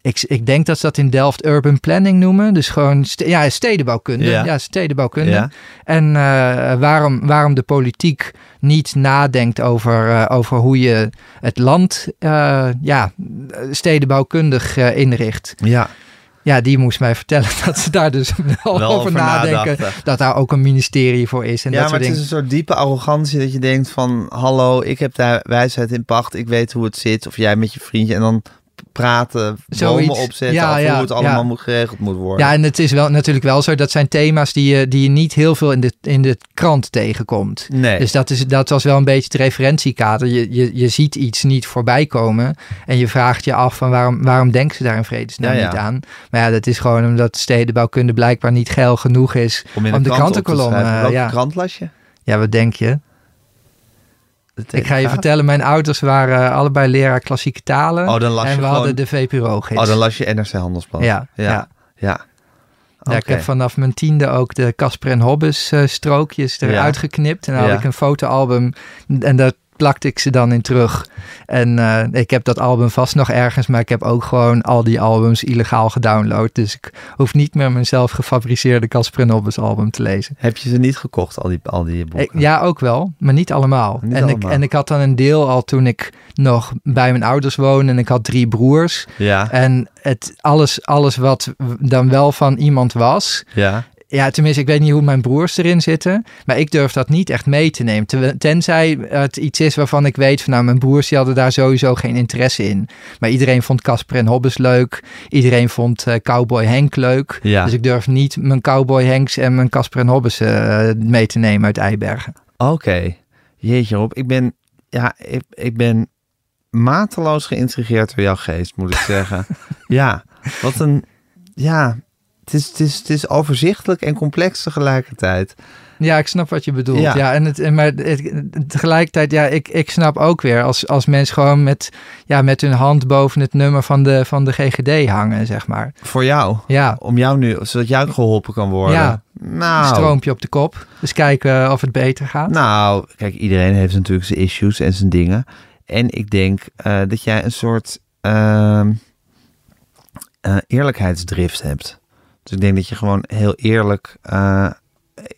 Ik, ik denk dat ze dat in Delft urban planning noemen. Dus gewoon ste- ja, stedenbouwkunde. Ja. Ja, stedenbouwkunde. Ja. En eh, waarom, waarom de politiek niet nadenkt over, over hoe je het land ja, stedenbouwkundig inricht. ja, Ja, die moest mij vertellen dat ze daar dus wel, wel over nadenken. nadachten. Dat daar ook een ministerie voor is. En ja, dat maar soort het is een soort diepe arrogantie dat je denkt van... hallo, ik heb daar wijsheid in pacht, ik weet hoe het zit. Of jij met je vriendje en dan praten, Zoiets. bomen opzetten... Ja, ja, hoe het allemaal ja. moet, geregeld moet worden. Ja, en het is wel, natuurlijk wel zo. Dat zijn thema's die je, die je niet heel veel in de, in de krant tegenkomt. nee. Dus dat, is, dat was wel een beetje het referentiekader. Je, je, je ziet iets niet voorbij komen. En je vraagt je af van waarom, waarom denken ze daar in vredesnaam Ja, ja. niet aan. Maar ja, dat is gewoon omdat stedenbouwkunde blijkbaar niet geil genoeg is. om in om de krant krantenkolom, schrijven. eh, Welke ja. krant las je? Ja, wat denk je? Ik ga je vertellen, mijn ouders waren allebei leraar klassieke talen. Oh, dan las en je we gewoon... hadden de VPRO-gids. Oh, dan las je NRC Handelsblad. ja, ja. ja. ja. Ja, ik heb vanaf mijn tiende ook de Casper en Hobbes eh, strookjes eruit Ja. geknipt. En dan had ik een fotoalbum en daar plakte ik ze dan in terug. En eh, ik heb dat album vast nog ergens, maar ik heb ook gewoon al die albums illegaal gedownload. Dus ik hoef niet meer mijn zelf gefabriceerde Casper en Hobbes album te lezen. Heb je ze niet gekocht, al die, al die Ik- boeken? ja, ook wel, maar niet allemaal. Niet en, allemaal. Ik, en ik had dan een deel al toen ik nog bij mijn ouders woonde en ik had drie broers. Ja, En het, alles, alles wat dan wel van iemand was, ja. Ja, tenminste, ik weet niet hoe mijn broers erin zitten. Maar ik durf dat niet echt mee te nemen. Tenzij het iets is waarvan ik weet van nou, mijn broers die hadden daar sowieso geen interesse in. Maar iedereen vond Casper en Hobbes leuk. Iedereen vond eh, Cowboy Henk leuk. Ja. Dus ik durf niet mijn Cowboy Henks en mijn Casper en Hobbes eh, mee te nemen uit Eibergen. Oké. Jeetje Rob, ik ben... Ja, ik, ik ben mateloos geïntrigeerd door jouw geest, moet ik zeggen. ja, wat een... Ja, het is, het, is, het is overzichtelijk en complex tegelijkertijd. Ja, ik snap wat je bedoelt. Ja. Ja, en het, en maar het, tegelijkertijd, ja, ik, ik snap ook weer als, als mensen gewoon met, ja, met hun hand boven het nummer van de, van de GGD hangen, zeg maar. Voor jou. Ja, Om jou nu, zodat jou geholpen kan worden. Ja. Nou, stroompje op de kop. Dus kijken of het beter gaat. Nou, kijk, iedereen heeft natuurlijk zijn issues en zijn dingen. En ik denk eh, dat jij een soort eh, eerlijkheidsdrift hebt. Dus ik denk dat je gewoon heel eerlijk, eh,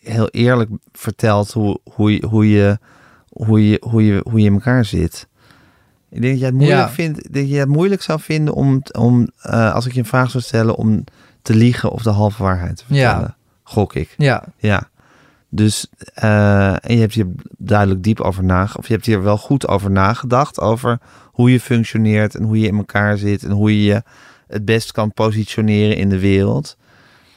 heel eerlijk vertelt hoe, hoe, je, hoe, je, hoe, je, hoe, je, hoe je in elkaar zit. Ik denk dat jij het moeilijk, Ja. vindt, dat je het moeilijk zou vinden om, om eh, als ik je een vraag zou stellen, om te liegen of de halve waarheid te Ja. vertellen. Gok ik. Ja, Ja. Dus, eh, en je hebt hier duidelijk diep over nagedacht. Of je hebt hier wel goed over nagedacht. Over hoe je functioneert en hoe je in elkaar zit. En hoe je je het best kan positioneren in de wereld.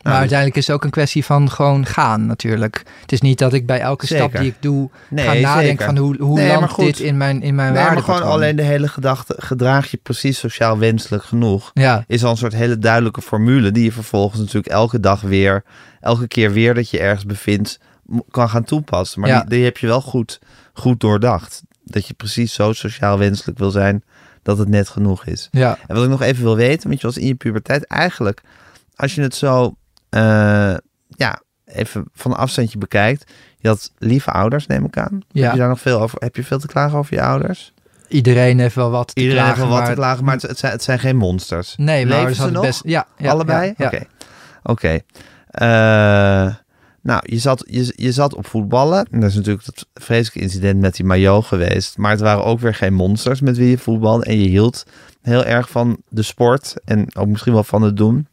Maar Nou, uiteindelijk is het ook een kwestie van gewoon gaan natuurlijk. Het is niet dat ik bij elke stap die ik doe nee, ga nadenken zeker. van hoe, hoe Nee, maar landt dit in mijn, in mijn Nee, maar waardepatroon. gewoon alleen de hele gedachte, gedraag je precies sociaal wenselijk genoeg. Ja, Is al een soort hele duidelijke formule die je vervolgens natuurlijk elke dag weer, elke keer weer dat je ergens bevindt, kan gaan toepassen. Maar Ja. die, die heb je wel goed, goed doordacht. Dat je precies zo sociaal wenselijk wil zijn dat het net genoeg is. ja, En wat ik nog even wil weten, want je was in je puberteit eigenlijk, als je het zo, eh, ja, even van een afstandje bekijkt. Je had lieve ouders, neem ik aan. Ja. Heb je daar nog veel over? Heb je veel te klagen over je ouders? iedereen heeft wel wat te Iedereen klagen. heeft wel wat maar- te klagen, maar het, het, zijn, het zijn geen monsters. Nee, maar Leven ze nog? best... Ja, ja Allebei? Ja, Oké. Oké. Eh, nou, je zat, je, je zat op voetballen. En dat is natuurlijk dat vreselijke incident met die maillot geweest. Maar het waren ook weer geen monsters met wie je voetbalde. En je hield heel erg van de sport. En ook misschien wel van het doen.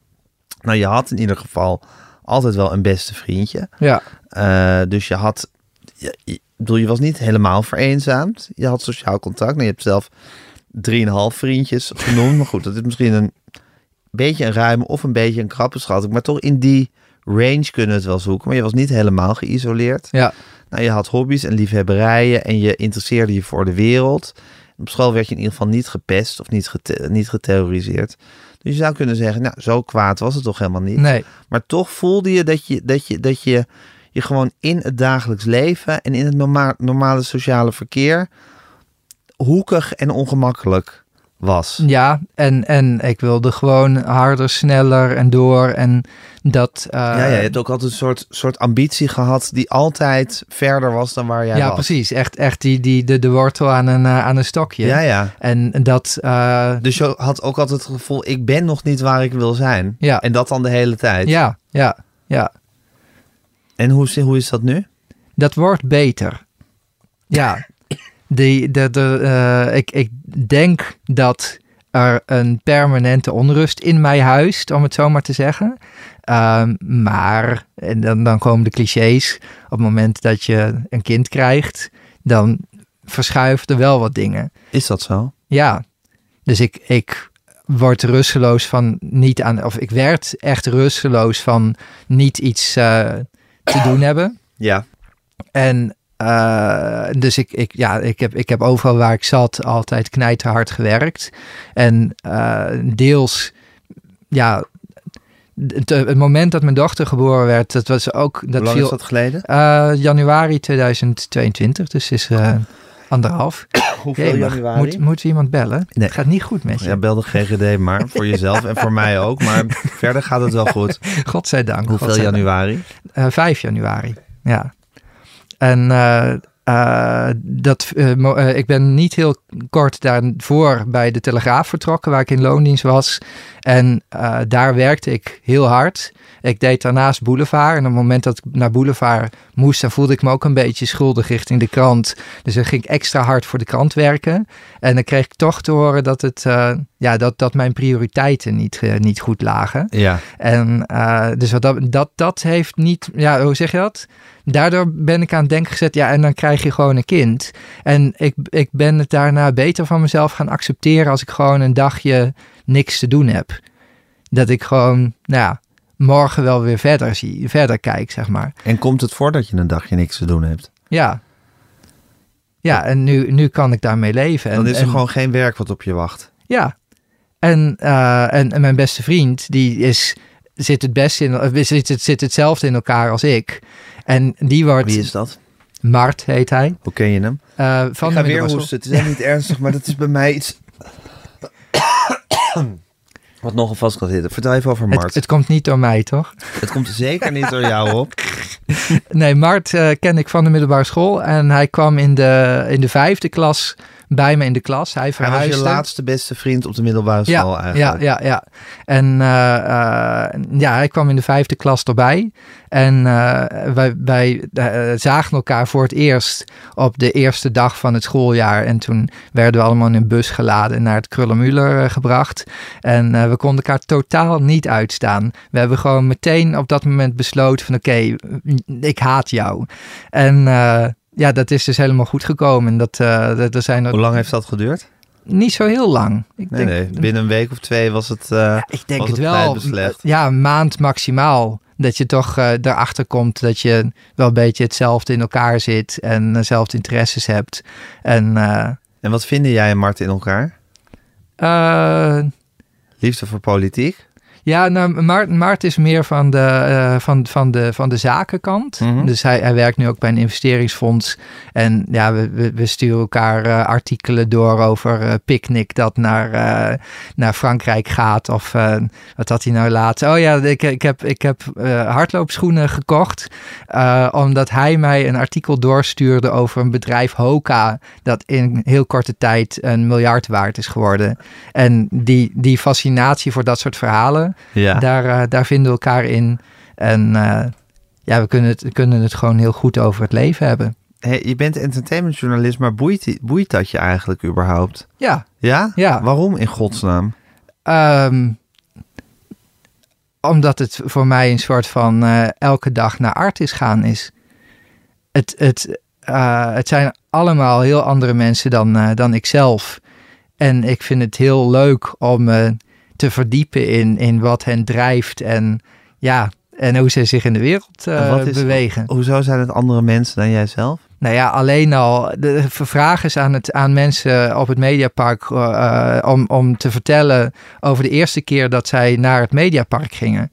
Nou, je had in ieder geval altijd wel een beste vriendje. Ja, Eh, dus je had... Je, bedoel, je was niet helemaal vereenzaamd. Je had sociaal contact. Nou, je hebt zelf drieënhalf vriendjes genoemd. Maar goed, dat is misschien een beetje een ruime of een beetje een krappe schatting. Maar toch in die range kunnen we het wel zoeken. Maar je was niet helemaal geïsoleerd. ja, Nou, je had hobby's en liefhebberijen en je interesseerde je voor de wereld. Op school werd je in ieder geval niet gepest of niet, gete- niet geterroriseerd. Dus je zou kunnen zeggen, nou, zo kwaad was het toch helemaal niet. nee. Maar toch voelde je dat je, dat je, dat je, je gewoon in het dagelijks leven en in het norma normale sociale verkeer hoekig en ongemakkelijk was. Ja, en, en ik wilde gewoon harder, sneller en door. En dat... eh, ja, ja, je hebt ook altijd een soort, soort ambitie gehad die altijd verder was dan waar jij ja, was. precies. Echt, echt die, die, de, de wortel aan een, eh, aan een stokje. Ja, ja. En dat... eh, Dus je had ook altijd het gevoel, ik ben nog niet waar ik wil zijn. Ja. En dat dan de hele tijd. ja, ja, ja. En hoe, is- hoe is dat nu? Dat wordt beter. Ja. Die, de, de, eh, ik, ik denk dat er een permanente onrust in mij huist, om het zo maar te zeggen. Ehm, maar, en dan, dan komen de clichés. Op het moment dat je een kind krijgt, dan verschuiven er wel wat dingen. Is dat zo? Ja, dus ik, ik word rusteloos van niet aan, of ik werd echt rusteloos van niet iets eh, te doen hebben. Ja. En eh, dus ik, ik, ja, ik, heb, ik heb overal waar ik zat altijd knijterhard gewerkt. En eh, deels, ja, het, het moment dat mijn dochter geboren werd, dat was ook, dat Hoe lang viel is dat geleden? eh, januari 2022, dus is eh, anderhalf. Hoeveel Jemig. januari? Moet, moet iemand bellen? Nee. Het gaat niet goed met je. Ja, bel de GGD maar, voor jezelf en voor mij ook. Maar verder gaat het wel goed. Godzijdank. Hoeveel godzijdank. januari? Eh, 5 januari, ja. En eh, eh, dat, eh, ik ben niet heel kort daarvoor bij de Telegraaf vertrokken, waar ik in loondienst was. En daar werkte ik heel hard. Ik deed daarnaast Boulevard. En op het moment dat ik naar Boulevard moest, dan voelde ik me ook een beetje schuldig richting de krant. Dus dan ging ik extra hard voor de krant werken. En dan kreeg ik toch te horen dat, het, ja, dat, dat mijn prioriteiten niet, niet goed lagen. Ja. En dus wat dat, dat, dat heeft niet, ja, hoe zeg je dat? Daardoor ben ik aan het denken gezet, ja, en dan krijg je gewoon een kind. En ik, ik ben het daarna beter van mezelf gaan accepteren als ik gewoon een dagje niks te doen heb. Dat ik gewoon, nou ja, morgen wel weer verder zie, verder kijk, zeg maar. En komt het voor dat je een dagje niks te doen hebt? Ja, Ja, en nu, nu kan ik daarmee leven. Dan en, is er en- gewoon geen werk wat op je wacht. Ja. En, eh, en, en mijn beste vriend, die is, zit, het best in, eh, zit, het, zit hetzelfde in elkaar als ik. En die wordt, Wie is dat? Mart heet hij, Hoe ken je hem? eh, van ik de ga weer middelbare school. hoesten. Het is helemaal niet ernstig, maar dat is bij mij iets... wat nogal vast kan zitten. Vertel even over Mart. Het, het komt niet door mij, toch? Het komt zeker niet door jou op. Nee, Mart eh, ken ik van de middelbare school. En hij kwam in de, in de vijfde klas bij me in de klas. Hij Hij was je laatste beste vriend op de middelbare school ja, eigenlijk. Ja, ja, ja. En eh, eh, ja, hij kwam in de vijfde klas erbij. En eh, wij, wij zagen elkaar voor het eerst op de eerste dag van het schooljaar. En toen werden we allemaal in een bus geladen en naar het Krullenmuller gebracht. En we konden elkaar totaal niet uitstaan. We hebben gewoon meteen op dat moment besloten van oké, ik haat jou. En ja, dat is dus helemaal goed gekomen. En dat, eh, dat, er zijn er Hoe lang heeft dat geduurd? niet zo heel lang. Ik Nee, nee. Binnen een week of twee was het... eh, ik denk het het wel. Ja, een maand maximaal. Dat je toch eh erachter komt dat je wel een beetje hetzelfde in elkaar zit en dezelfde interesses hebt. En En wat vinden jij en Mart in elkaar? Liefde voor politiek? Ja, nou, Maart, Maart is meer van de, eh, van, van de, van de zakenkant. Mhm. Dus hij, hij werkt nu ook bij een investeringsfonds. En ja, we, we, we sturen elkaar eh, artikelen door over eh Picnic dat naar, naar Frankrijk gaat. Of wat had hij nou laatst? Oh ja, ik, ik heb, ik heb hardloopschoenen gekocht. omdat hij mij een artikel doorstuurde over een bedrijf Hoka. Dat in heel korte tijd een miljard waard is geworden. En die, die fascinatie voor dat soort verhalen, Ja. daar, eh, daar vinden we elkaar in. En eh, ja, we kunnen, het, kunnen het gewoon heel goed over het leven hebben. Hey, je bent entertainmentjournalist, maar boeit, boeit dat je eigenlijk überhaupt? Ja, Ja? Ja. Waarom in godsnaam? ehm, omdat het voor mij een soort van eh, elke dag naar artis gaan is. Het, het, het zijn allemaal heel andere mensen dan, dan ikzelf. En ik vind het heel leuk om te verdiepen in, in wat hen drijft en ja, en hoe ze zich in de wereld eh, is- bewegen. Hoezo zijn het andere mensen dan jijzelf? Nou ja, alleen al de vraag is aan, het, aan mensen op het Mediapark eh, eh, om, om te vertellen over de eerste keer dat zij naar het Mediapark gingen.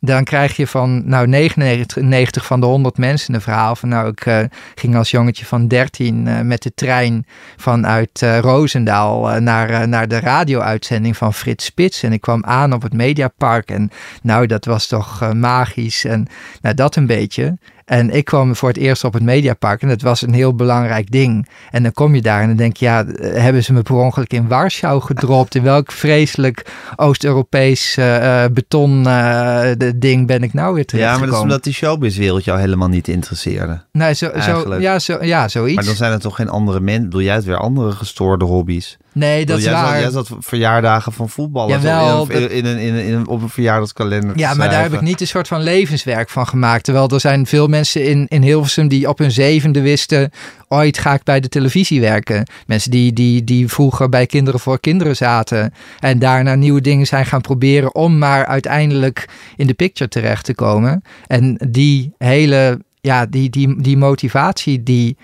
Dan krijg je van nou 99 van de 100 mensen een verhaal. Van nou ik eh, ging als jongetje van 13 eh, met de trein vanuit eh Roosendaal naar, naar de radio-uitzending van Frits Spits. En ik kwam aan op het Mediapark. En nou dat was toch magisch. En nou dat een beetje. En ik kwam voor het eerst op het Mediapark en dat was een heel belangrijk ding. En dan kom je daar en dan denk je, ja, hebben ze me per ongeluk in Warschau gedropt? In welk vreselijk Oost-Europees eh, beton de ding ben ik nou weer Ja, maar dat is omdat die showbizwereld jou helemaal niet interesseerde. nee, zo, zo, ja, zo, ja, zoiets. Maar dan zijn er toch geen andere mensen? Bedoel, jij hebt weer andere gestoorde hobby's. Nee, dat is jij waar. Zat, jij zat verjaardagen van voetballers Jawel, in, in, een- in, een- in een- op een verjaardagskalender Ja, maar daar heb ik niet een soort van levenswerk van gemaakt. Terwijl er zijn veel mensen in, in Hilversum die op hun zevende wisten... ooit ga ik bij de televisie werken. Mensen die, die, die vroeger bij Kinderen voor Kinderen zaten... en daarna nieuwe dingen zijn gaan proberen... om maar uiteindelijk in de picture terecht te komen. En die hele, ja, die, die, die motivatie die...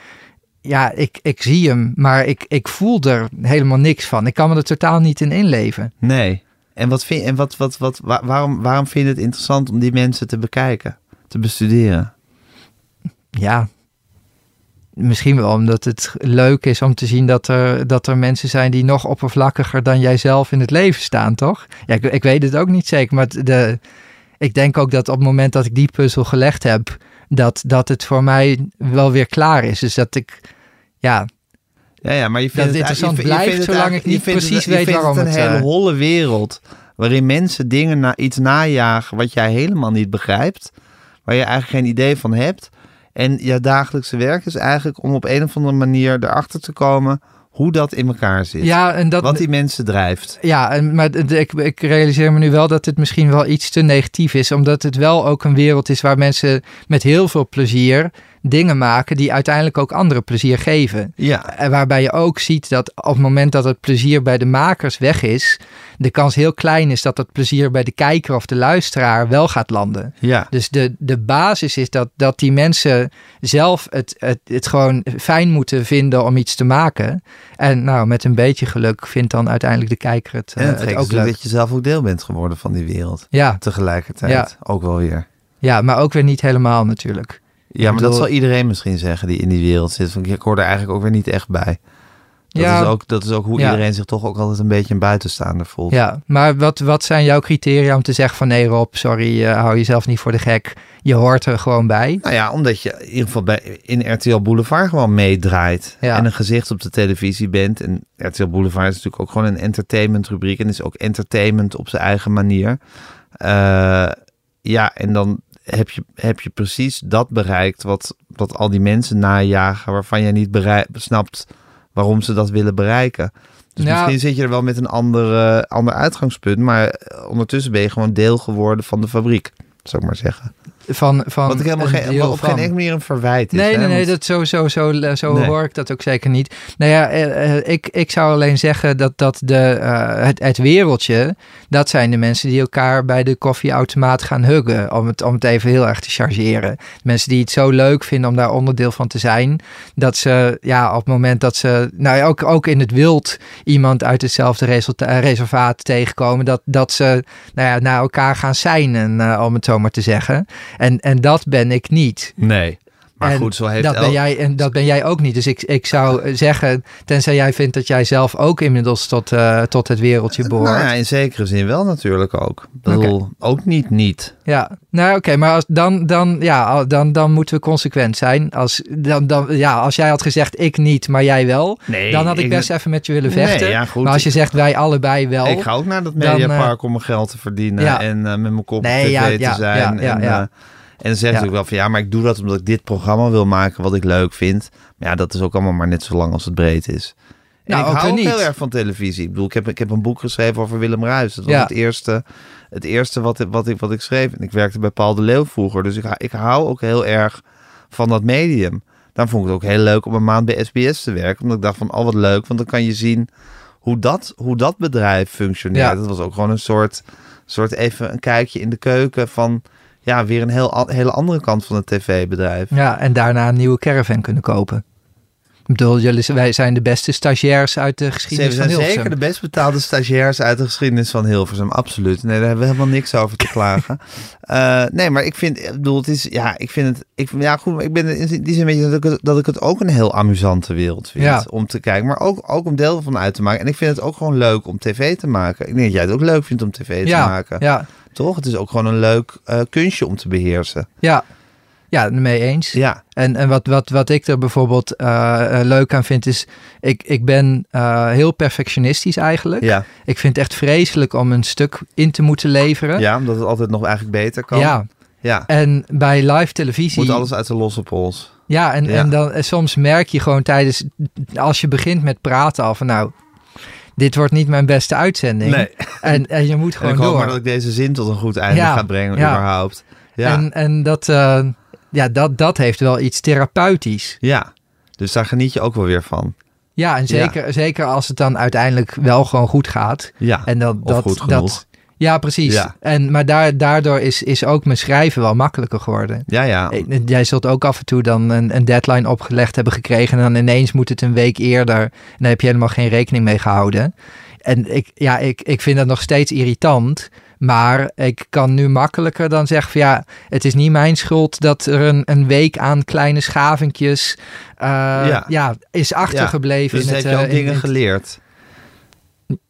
Ja, ik, ik zie hem, maar ik, ik voel er helemaal niks van. Ik kan me er totaal niet in inleven. Nee. En, wat vind, en wat, wat, wat, wa- waarom, waarom vind je het interessant om die mensen te bekijken? Te bestuderen? ja, misschien wel omdat het leuk is om te zien dat er, dat er mensen zijn die nog oppervlakkiger dan jijzelf in het leven staan, toch? Ja, ik, ik weet het ook niet zeker, maar de, ik denk ook dat op het moment dat ik die puzzel gelegd heb, dat, dat het voor mij wel weer klaar is. Dus dat ik, ja, Ja, ja, maar je vindt het het, interessant je vindt- je blijft vindt het zolang ik niet precies het, weet waarom het een hele eh, holle wereld waarin mensen dingen na, iets najagen wat jij helemaal niet begrijpt, waar je eigenlijk geen idee van hebt. En je dagelijkse werk is eigenlijk om op een of andere manier erachter te komen hoe dat in elkaar zit. ja en dat, wat die mensen drijft. Ja, en, maar ik, ik realiseer me nu wel dat het misschien wel iets te negatief is. Omdat het wel ook een wereld is waar mensen met heel veel plezier dingen maken die uiteindelijk ook anderen plezier geven. Ja, En waarbij je ook ziet dat op het moment dat het plezier bij de makers weg is, de kans heel klein is dat het plezier bij de kijker of de luisteraar wel gaat landen. ja. Dus de, de basis is dat, dat die mensen zelf het, het, het gewoon fijn moeten vinden om iets te maken. En nou, met een beetje geluk vindt dan uiteindelijk de kijker het, En eh, het ook leuk. dat je zelf ook deel bent geworden van die wereld. Ja, Tegelijkertijd Ja. ook wel weer. ja, maar ook weer niet helemaal natuurlijk. Ja, maar dat zal iedereen misschien zeggen die in die wereld zit. Van, ik hoor er eigenlijk ook weer niet echt bij. Dat, Ja. is, ook, dat is ook hoe Ja. iedereen zich toch ook altijd een beetje een buitenstaander voelt. Ja, maar wat, wat zijn jouw criteria om te zeggen van nee Rob, sorry, eh, hou jezelf niet voor de gek. Je hoort er gewoon bij. Nou ja, omdat je in ieder geval bij, in RTL Boulevard gewoon meedraait. Ja. En een gezicht op de televisie bent. En RTL Boulevard is natuurlijk ook gewoon een entertainment rubriek. En is ook entertainment op zijn eigen manier. Eh, ja, en dan heb je, heb je precies dat bereikt wat, wat al die mensen najagen. Waarvan jij niet berei- snapt waarom ze dat willen bereiken. Dus misschien zit je er wel met een ander, eh, ander uitgangspunt. Maar ondertussen ben je gewoon deel geworden van de fabriek. Zou ik maar zeggen. Van, van Wat ik helemaal een geen, op geen enkele manier een verwijt is. Nee, hè, nee, nee, want- dat zo, zo, zo, zo Nee. hoor ik dat ook zeker niet. Nou ja, eh, eh, ik, ik zou alleen zeggen dat, dat de, eh, het, het wereldje, dat zijn de mensen die elkaar bij de koffieautomaat gaan huggen, om het, om het even heel erg te chargeren. Mensen die het zo leuk vinden om daar onderdeel van te zijn, dat ze, ja, op het moment dat ze, nou ja, ook, ook in het wild iemand uit hetzelfde reservaat tegenkomen, dat, dat ze, nou ja, naar elkaar gaan seinen, eh, om het zo maar te zeggen. En, en dat ben ik niet. Nee. Maar En goed, zo heeft dat ben jij en dat ben jij ook niet. Dus ik, ik zou eh, zeggen, tenzij jij vindt dat jij zelf ook inmiddels tot, eh, tot het wereldje behoort. Nou ja, in zekere zin wel natuurlijk ook. Ik bedoel, ook niet niet. Ja, nou oké, maar als, dan, dan, ja, dan, dan moeten we consequent zijn. Als, dan, dan, ja, als jij had gezegd ik niet, maar jij wel, Nee, dan had ik ik- best even met je willen Nee, vechten. ja, goed. maar als je zegt wij allebei wel. Ik ga ook naar dat dan, mediapark om mijn geld te verdienen ja. en eh, met mijn kop Nee, op tv ja, te zijn. en, eh, en dan zeggen ze Ja. ook wel van ja, maar ik doe dat omdat ik dit programma wil maken wat ik leuk vind. Maar ja, dat is ook allemaal maar net zo lang als het breed is. En Nou, ik hou ook niet. heel erg van televisie. Ik bedoel, ik heb, ik heb een boek geschreven over Willem Ruijs. Dat was Ja. het eerste, het eerste wat, wat, ik, wat ik schreef. En ik werkte bij Paul de Leeuw vroeger. Dus ik, ik hou ook heel erg van dat medium. Daarom vond ik het ook heel leuk om een maand bij SBS te werken. Omdat ik dacht van, oh wat leuk. Want dan kan je zien hoe dat, hoe dat bedrijf functioneert. Ja. Dat was ook gewoon een soort, soort even een kijkje in de keuken van... Ja, weer een heel, hele andere kant van het tv-bedrijf. Ja, en daarna een nieuwe caravan kunnen kopen. Ik bedoel, jullie, wij zijn de beste stagiairs uit de geschiedenis van Hilversum. zeker de best betaalde stagiairs uit de geschiedenis van Hilversum. Absoluut. Nee, daar hebben we helemaal niks over te klagen. Eh, nee, maar ik vind, ik bedoel, het is, ja, ik vind het, ik, ja goed, maar ik ben in die zin weet je, dat ik, het, dat ik het ook een heel amusante wereld vind Ja. om te kijken. Maar ook, ook om deel van uit te maken. En ik vind het ook gewoon leuk om tv te maken. Ik denk dat jij het ook leuk vindt om tv te ja, maken. ja, Toch? Het is ook gewoon een leuk eh, kunstje om te beheersen. ja, ja, mee eens. Ja, En, en wat, wat, wat ik er bijvoorbeeld eh, eh, leuk aan vind is, ik, ik ben heel perfectionistisch eigenlijk. ja, Ik vind het echt vreselijk om een stuk in te moeten leveren. ja, omdat het altijd nog eigenlijk beter kan. Ja, ja. en bij live televisie... Moet alles uit de losse pols. Ja, en, Ja. en dan en soms merk je gewoon tijdens, als je begint met praten al van nou, dit wordt niet mijn beste uitzending. Nee. En, en je moet En gewoon ik hoop door. maar dat ik deze zin tot een goed einde Ja, ga brengen, ja. überhaupt. Ja. En, en dat, eh, ja, dat, dat heeft wel iets therapeutisch. Ja, dus daar geniet je ook wel weer van. Ja, en zeker, zeker als het dan uiteindelijk wel gewoon goed gaat. Ja, En dat, of dat, goed genoeg. dat, ja, precies. Ja. En, maar daar, daardoor is, is ook mijn schrijven wel makkelijker geworden. ja, ja. Jij zult ook af en toe dan een, een deadline opgelegd hebben gekregen. En dan ineens moet het een week eerder. En daar heb je helemaal geen rekening mee gehouden. En ik, ja, ik, ik vind dat nog steeds irritant. Maar ik kan nu makkelijker dan zeggen van ja, het is niet mijn schuld dat er een, een week aan kleine schavinkjes eh, Ja. ja. is achtergebleven. Dus in heb het, je ook eh, in- dingen in- geleerd.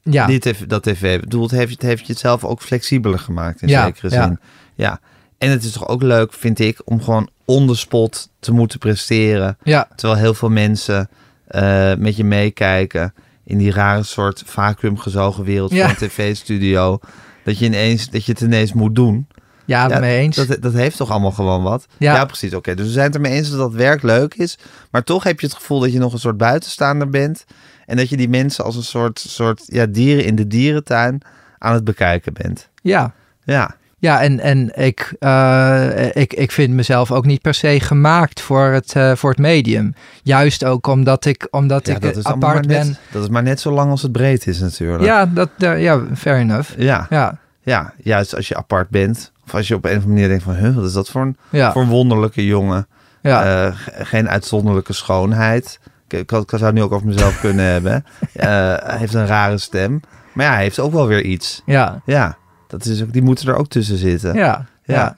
Ja, Die tv, dat tv. Ik bedoel, het heeft, het heeft je het zelf ook flexibeler gemaakt in Ja, zekere ja. zin. Ja. En het is toch ook leuk, vind ik, om gewoon on the spot te moeten presteren. ja, Terwijl heel veel mensen eh, met je meekijken in die rare soort vacuümgezogen wereld Ja. van een tv-studio. Dat je, ineens, dat je het ineens moet doen. ja, Ja, mee eens. Dat, dat heeft toch allemaal gewoon wat? Ja. Ja, precies. Oké, dus we zijn het ermee eens dat dat werk leuk is. Maar toch heb je het gevoel dat je nog een soort buitenstaander bent. En dat je die mensen als een soort, soort ja, dieren in de dierentuin aan het bekijken bent. ja. Ja, Ja, en, en ik, eh, ik, ik vind mezelf ook niet per se gemaakt voor het, eh, voor het medium. Juist ook omdat ik, omdat Ja, ik dat is apart net, ben. Dat is maar net zo lang als het breed is natuurlijk. Ja, dat, ja, fair enough. Ja, Ja, ja, juist als je apart bent. Of als je op een of andere manier denkt van... Huh, wat is dat voor een, ja, voor een wonderlijke jongen. ja. Eh, ge- geen uitzonderlijke schoonheid. Ik, zou het nu ook over mezelf kunnen hebben. Eh, hij heeft een rare stem. Maar ja, hij heeft ook wel weer iets. ja, Ja, dat is ook, die moeten er ook tussen zitten. ja, ja. Ja.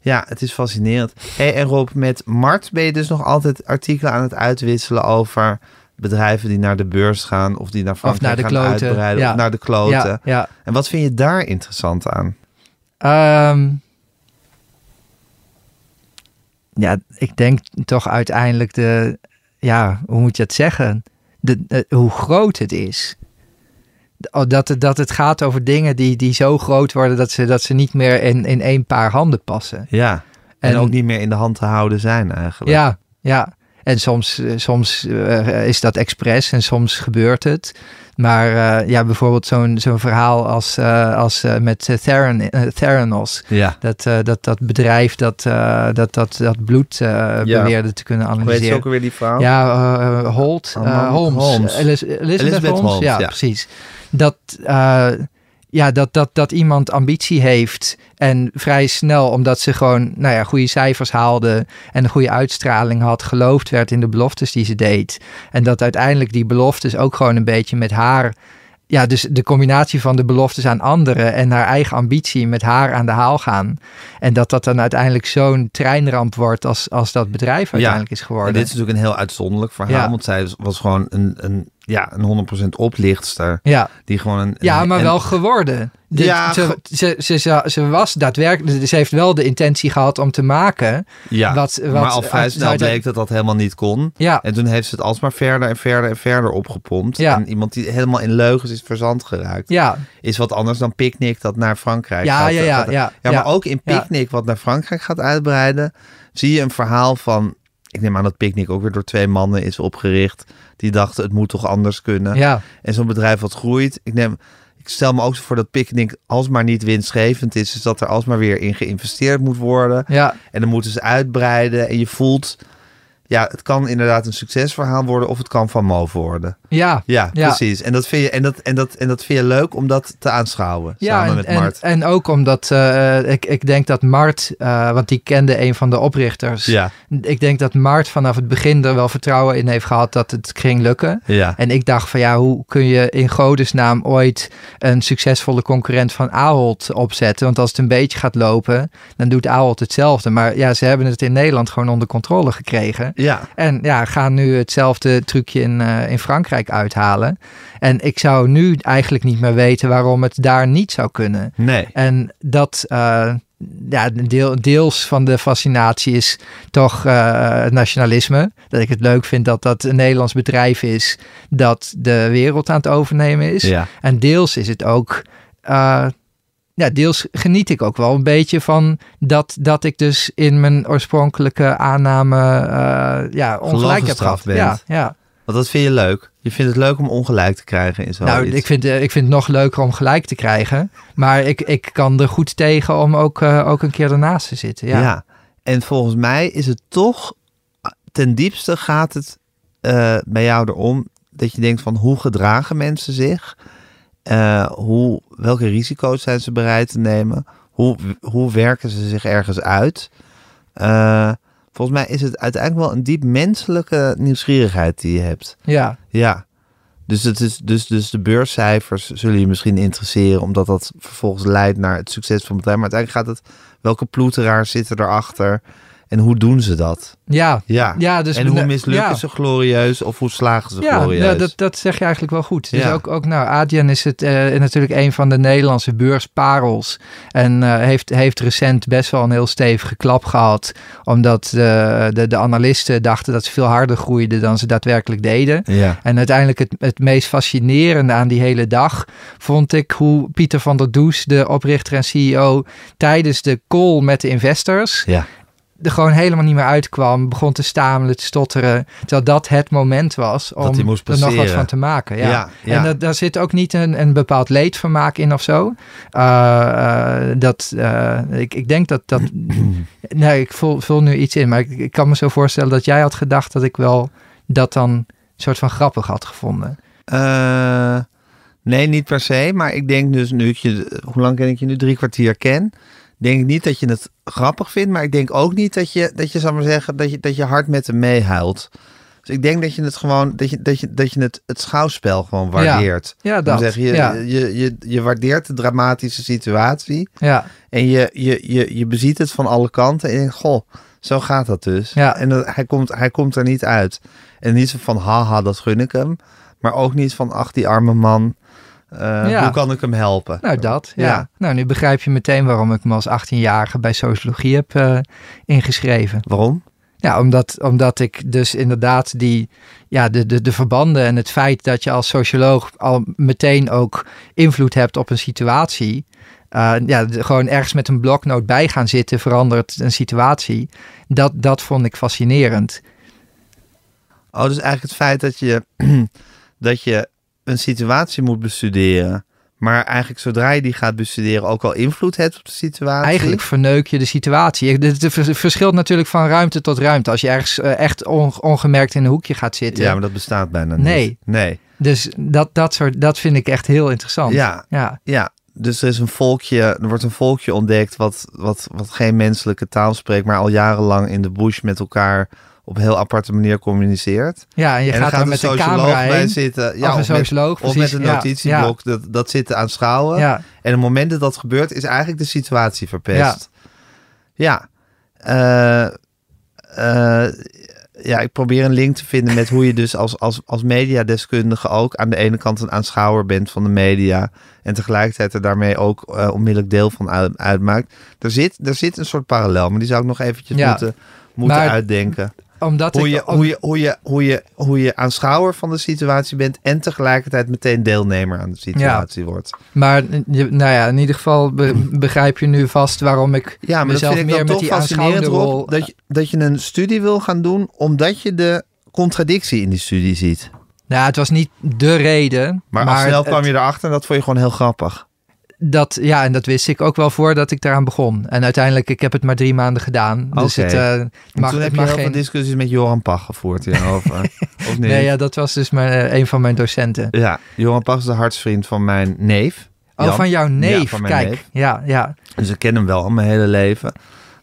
Ja, het is fascinerend. Hey, en Rob, met Mart ben je dus nog altijd artikelen aan het uitwisselen over bedrijven die naar de beurs gaan of die naar Frankrijk naar de gaan kloten, uitbreiden ja. of naar de kloten. Ja, ja. En wat vind je daar interessant aan? Ehm, ja, ik denk toch uiteindelijk de, ja, hoe moet je het zeggen? De, eh, hoe groot het is. Oh, Dat het, dat het gaat over dingen die, die zo groot worden dat ze, dat ze niet meer in, in één paar handen passen. Ja, en, En- ook niet meer in de hand te houden zijn eigenlijk. Ja, ja. En soms, eh, soms eh, is dat expres en soms gebeurt het. Maar eh, ja, bijvoorbeeld zo'n zo'n verhaal als, als met Theran, Theranos. Ja. Dat, dat, dat bedrijf dat, dat, dat, dat bloed eh, beweerde te kunnen Hoe heet ze analyseren. ook alweer die vrouw? Ja, Holt, Holmes. Holmes. Elis- Elizabeth, Elizabeth Holmes. Holmes, ja, ja. precies. Dat, ja, dat, dat, dat iemand ambitie heeft en vrij snel, omdat ze gewoon nou ja, goede cijfers haalde en een goede uitstraling had, geloofd werd in de beloftes die ze deed. En dat uiteindelijk die beloftes ook gewoon een beetje met haar ja, dus de combinatie van de beloftes aan anderen en haar eigen ambitie met haar aan de haal gaan. En dat dat dan uiteindelijk zo'n treinramp wordt als, als dat bedrijf uiteindelijk is En geworden. dit is natuurlijk een heel uitzonderlijk verhaal, Ja. want zij was gewoon een, een, ja, een 100% oplichtster. ja. Die gewoon een, Ja, maar en- wel geworden. De- Ja, ze, ze, ze, ze, was daadwerkelijk, ze heeft wel de intentie gehad om te maken. Ja, wat- wat maar al vrij snel bleek dat dat helemaal niet kon. Ja, En toen heeft ze het alsmaar verder en verder en verder opgepompt. Ja. En iemand die helemaal in leugens is verzand geraakt. ja, Is wat anders dan Picnic dat naar Frankrijk ja, gaat. ja, ja, ja. Ja, ja. maar ook in. Picnic wat naar Frankrijk gaat uitbreiden... zie je een verhaal van... Ik neem aan dat Picnic ook weer door twee mannen is opgericht... die dachten het moet toch anders kunnen. Ja, En zo'n bedrijf wat groeit... Ik, neem, ik stel me ook zo voor dat Picnic alsmaar niet winstgevend is... dus dat er alsmaar weer in geïnvesteerd moet worden... ja, En dan moeten ze uitbreiden. En je voelt, ja, het kan inderdaad een succesverhaal worden of het kan van move worden. Ja. Ja, Ja. precies. En dat, vind je, en, dat, en, dat, en dat vind je leuk om dat te aanschouwen. Ja, samen en, met en, Mart. en ook omdat eh, ik, ik denk dat Mart, eh, want die kende een van de oprichters. ja, Ik denk dat Mart vanaf het begin er wel vertrouwen in heeft gehad dat het ging lukken. ja. En ik dacht van ja, hoe kun je in godesnaam ooit een succesvolle concurrent van Ahold opzetten? Want als het een beetje gaat lopen, dan doet Ahold hetzelfde. Maar ja, ze hebben het in Nederland gewoon onder controle gekregen. Ja, En ja, gaan nu hetzelfde trucje in, eh, in Frankrijk uithalen. En ik zou nu eigenlijk niet meer weten waarom het daar niet zou kunnen. nee. En dat, eh, ja, deel, deels van de fascinatie is toch eh, het nationalisme. Dat ik het leuk vind dat dat een Nederlands bedrijf is dat de wereld aan het overnemen is. Ja, En deels is het ook, eh, ja, deels geniet ik ook wel een beetje van dat, dat ik dus in mijn oorspronkelijke aanname ja, ongelijk heb gehad. bent. Ja, ja. Want dat vind je leuk. Je vindt het leuk om ongelijk te krijgen in zoiets. Nou, ik vind, eh, ik vind het nog leuker om gelijk te krijgen. Maar ik, ik kan er goed tegen om ook, eh, ook een keer ernaast te zitten. Ja. ja. En volgens mij is het toch, ten diepste gaat het eh, bij jou erom dat je denkt van hoe gedragen mensen zich? Hoe, welke risico's zijn ze bereid te nemen? Hoe, hoe werken ze zich ergens uit? Eh, volgens mij is het uiteindelijk wel een diep menselijke nieuwsgierigheid die je hebt. ja. Ja. Dus, het is, dus, dus de beurscijfers zullen je misschien interesseren, omdat dat vervolgens leidt naar het succes van het bedrijf. Maar uiteindelijk gaat het, welke ploeteraars zitten erachter en hoe doen ze dat? Ja. Ja. Ja, dus en hoe mislukken ja. ze glorieus of hoe slagen ze Ja, glorieus? ja, dat, dat zeg je eigenlijk wel goed. Dus Ja. ook, ook nou, Adyen is het, eh, natuurlijk een van de Nederlandse beursparels. En eh, heeft, heeft recent best wel een heel stevige klap gehad. Omdat de, de, de analisten dachten dat ze veel harder groeiden dan ze daadwerkelijk deden. Ja. En uiteindelijk het, het meest fascinerende aan die hele dag vond ik hoe Pieter van der Does, de oprichter en CEO, tijdens de call met de investors Ja. Er gewoon helemaal niet meer uitkwam. Begon te stamelen, te stotteren. Terwijl dat het moment was om er nog wat van te maken. Ja. Ja, ja. En dat, daar zit ook niet een, een bepaald leedvermaak in of zo. Eh, eh, dat, eh, ik, ik denk dat dat... nee, ik vul, vul nu iets in. Maar ik, ik kan me zo voorstellen dat jij had gedacht dat ik wel dat dan een soort van grappig had gevonden. Nee, niet per se. Maar ik denk dus nu ik je, hoe lang ken ik je nu? Drie kwartier ken. Denk ik niet dat je het grappig vindt. Maar ik denk ook niet dat je, dat je zal maar zeggen, dat je, dat je hard met hem meehuilt. Dus ik denk dat je het gewoon, dat je, dat je, dat je het, het schouwspel gewoon waardeert. Ja, Dan dat. zeg je, ja, je, je, je waardeert de dramatische situatie. ja, En je, je, je, je beziet het van alle kanten. En je denkt, goh, zo gaat dat dus. Ja. En dat, hij, komt, hij komt er niet uit. En niet zo van, haha, dat gun ik hem. Maar ook niet van, ach, die arme man. Eh, Ja. Hoe kan ik hem helpen? nou dat. Ja. Ja. Nou, nu begrijp je meteen waarom ik me als 18-jarige bij sociologie heb eh, ingeschreven. Waarom? Ja, omdat, omdat ik dus inderdaad die, ja, de, de, de verbanden en het feit dat je als socioloog al meteen ook invloed hebt op een situatie. eh, ja, de- gewoon ergens met een bloknoot bij gaan zitten verandert een situatie. Dat, dat vond ik fascinerend. Oh, dus eigenlijk het feit dat je, dat je een situatie moet bestuderen. Maar eigenlijk zodra je die gaat bestuderen ook al invloed hebt op de situatie. Eigenlijk verneuk je de situatie. Het het vers- verschilt natuurlijk van ruimte tot ruimte. Als je ergens eh, echt on- ongemerkt in een hoekje gaat zitten. Ja, maar dat bestaat bijna niet. Nee. Nee. Dus dat, dat, soort, dat vind ik echt heel interessant. Ja. ja. Ja, dus er is een volkje, er wordt een volkje ontdekt wat, wat, wat geen menselijke taal spreekt, maar al jarenlang in de bush met elkaar op heel aparte manier communiceert. Ja, en je en gaat er er met een socioloog camera bij heen. zitten. Ja, of een of met, socioloog, of met een Ja, notitieblok dat, dat zit te aanschouwen. Ja, En het moment dat dat gebeurt, is eigenlijk de situatie verpest. Ja. Ja. Eh, eh, ja, ik probeer een link te vinden met hoe je dus als, als, als mediadeskundige ook aan de ene kant een aanschouwer bent van de media. En tegelijkertijd er daarmee ook eh, onmiddellijk deel van uit- uitmaakt. Er zit, er zit een soort parallel, maar die zou ik nog eventjes Ja. moeten, moeten Maar uitdenken. Omdat Hoe ik... je, om- hoe, je, hoe, je, hoe, je, hoe je aanschouwer van de situatie bent en tegelijkertijd meteen deelnemer aan de situatie wordt. Maar je- nou ja, in ieder geval be- begrijp je nu vast waarom ik Ja, maar dat mezelf vind ik meer met toch die aanschouwende Rob, rol... dat je, dat je een studie wil gaan doen omdat je de contradictie in die studie ziet. Nou, het was niet de reden. Maar, snel het- kwam je erachter en dat vond je gewoon heel grappig. Dat, ja, en dat wist ik ook wel voordat ik daaraan begon. En uiteindelijk, ik heb het maar drie maanden gedaan. Dus Oké. het eh, mag, toen heb je heel geen... veel discussies met Joran Pach gevoerd hierover. of? Nee, ja, dat was dus mijn, eh, een van mijn docenten. Ja, Joran Pach is de hartsvriend van mijn neef. Oh, van jouw neef. Ja, van mijn Kijk, neef. ja, ja, Dus ik ken hem wel al mijn hele leven.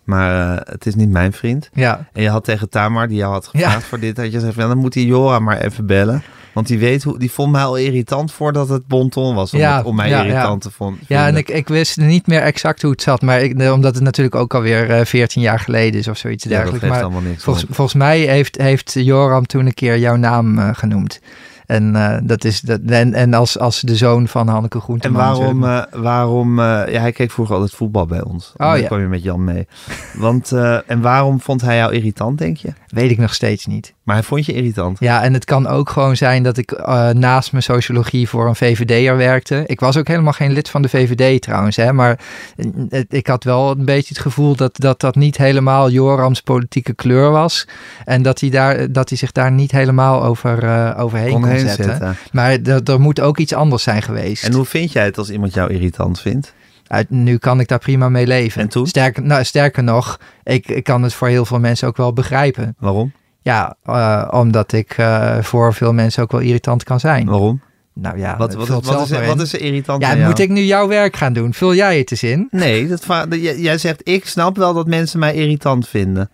Maar eh, het is niet mijn vriend. ja. En je had tegen Tamar, die jou had gevraagd Ja. voor dit, dat je zei van, dan moet die Jora maar even bellen. Want die weet hoe, die vond mij al irritant voordat het bonton was om, Ja, het- om mij ja, ja. irritant te vond, Ja, en ik, ik wist niet meer exact hoe het zat. Maar ik, omdat het natuurlijk ook alweer eh 14 jaar geleden is of zoiets Ja, dat dergelijks. geeft maar allemaal niks. volgens, volgens mij heeft, heeft Joram toen een keer jouw naam eh, genoemd. En, eh, dat is dat, en, en als, als de zoon van Hanneke En Groenteman. waarom, eh, waarom eh, ja, hij keek vroeger altijd voetbal bij ons. Oh, Dan ja. kwam je met Jan mee. Want, en waarom vond hij jou irritant, denk je? Weet ik nog steeds niet. Maar hij vond je irritant. Ja, en het kan ook gewoon zijn dat ik eh, naast mijn sociologie voor een VVD'er werkte. Ik was ook helemaal geen lid van de VVD trouwens, hè, maar eh, het- ik had wel een beetje het gevoel dat dat, dat niet helemaal Jorams politieke kleur was. En dat hij, daar, dat hij zich daar niet helemaal over, eh, overheen kon, Kon zetten. zetten. Maar er, er moet ook iets anders zijn geweest. En hoe vind jij het als iemand jou irritant vindt? Uit- nu kan ik daar prima mee leven. En toen? Sterker, nou, sterker nog, ik, ik kan het voor heel veel mensen ook wel begrijpen. Waarom? Ja, eh, omdat ik eh, voor veel mensen ook wel irritant kan zijn. Waarom? Nou ja, Wat, wat, vul wat, is, er- wat is er irritant Ja, aan jou? moet ik nu jouw werk gaan doen? Vul jij het eens in? Nee, dat, jij, zegt ik snap wel dat mensen mij irritant vinden.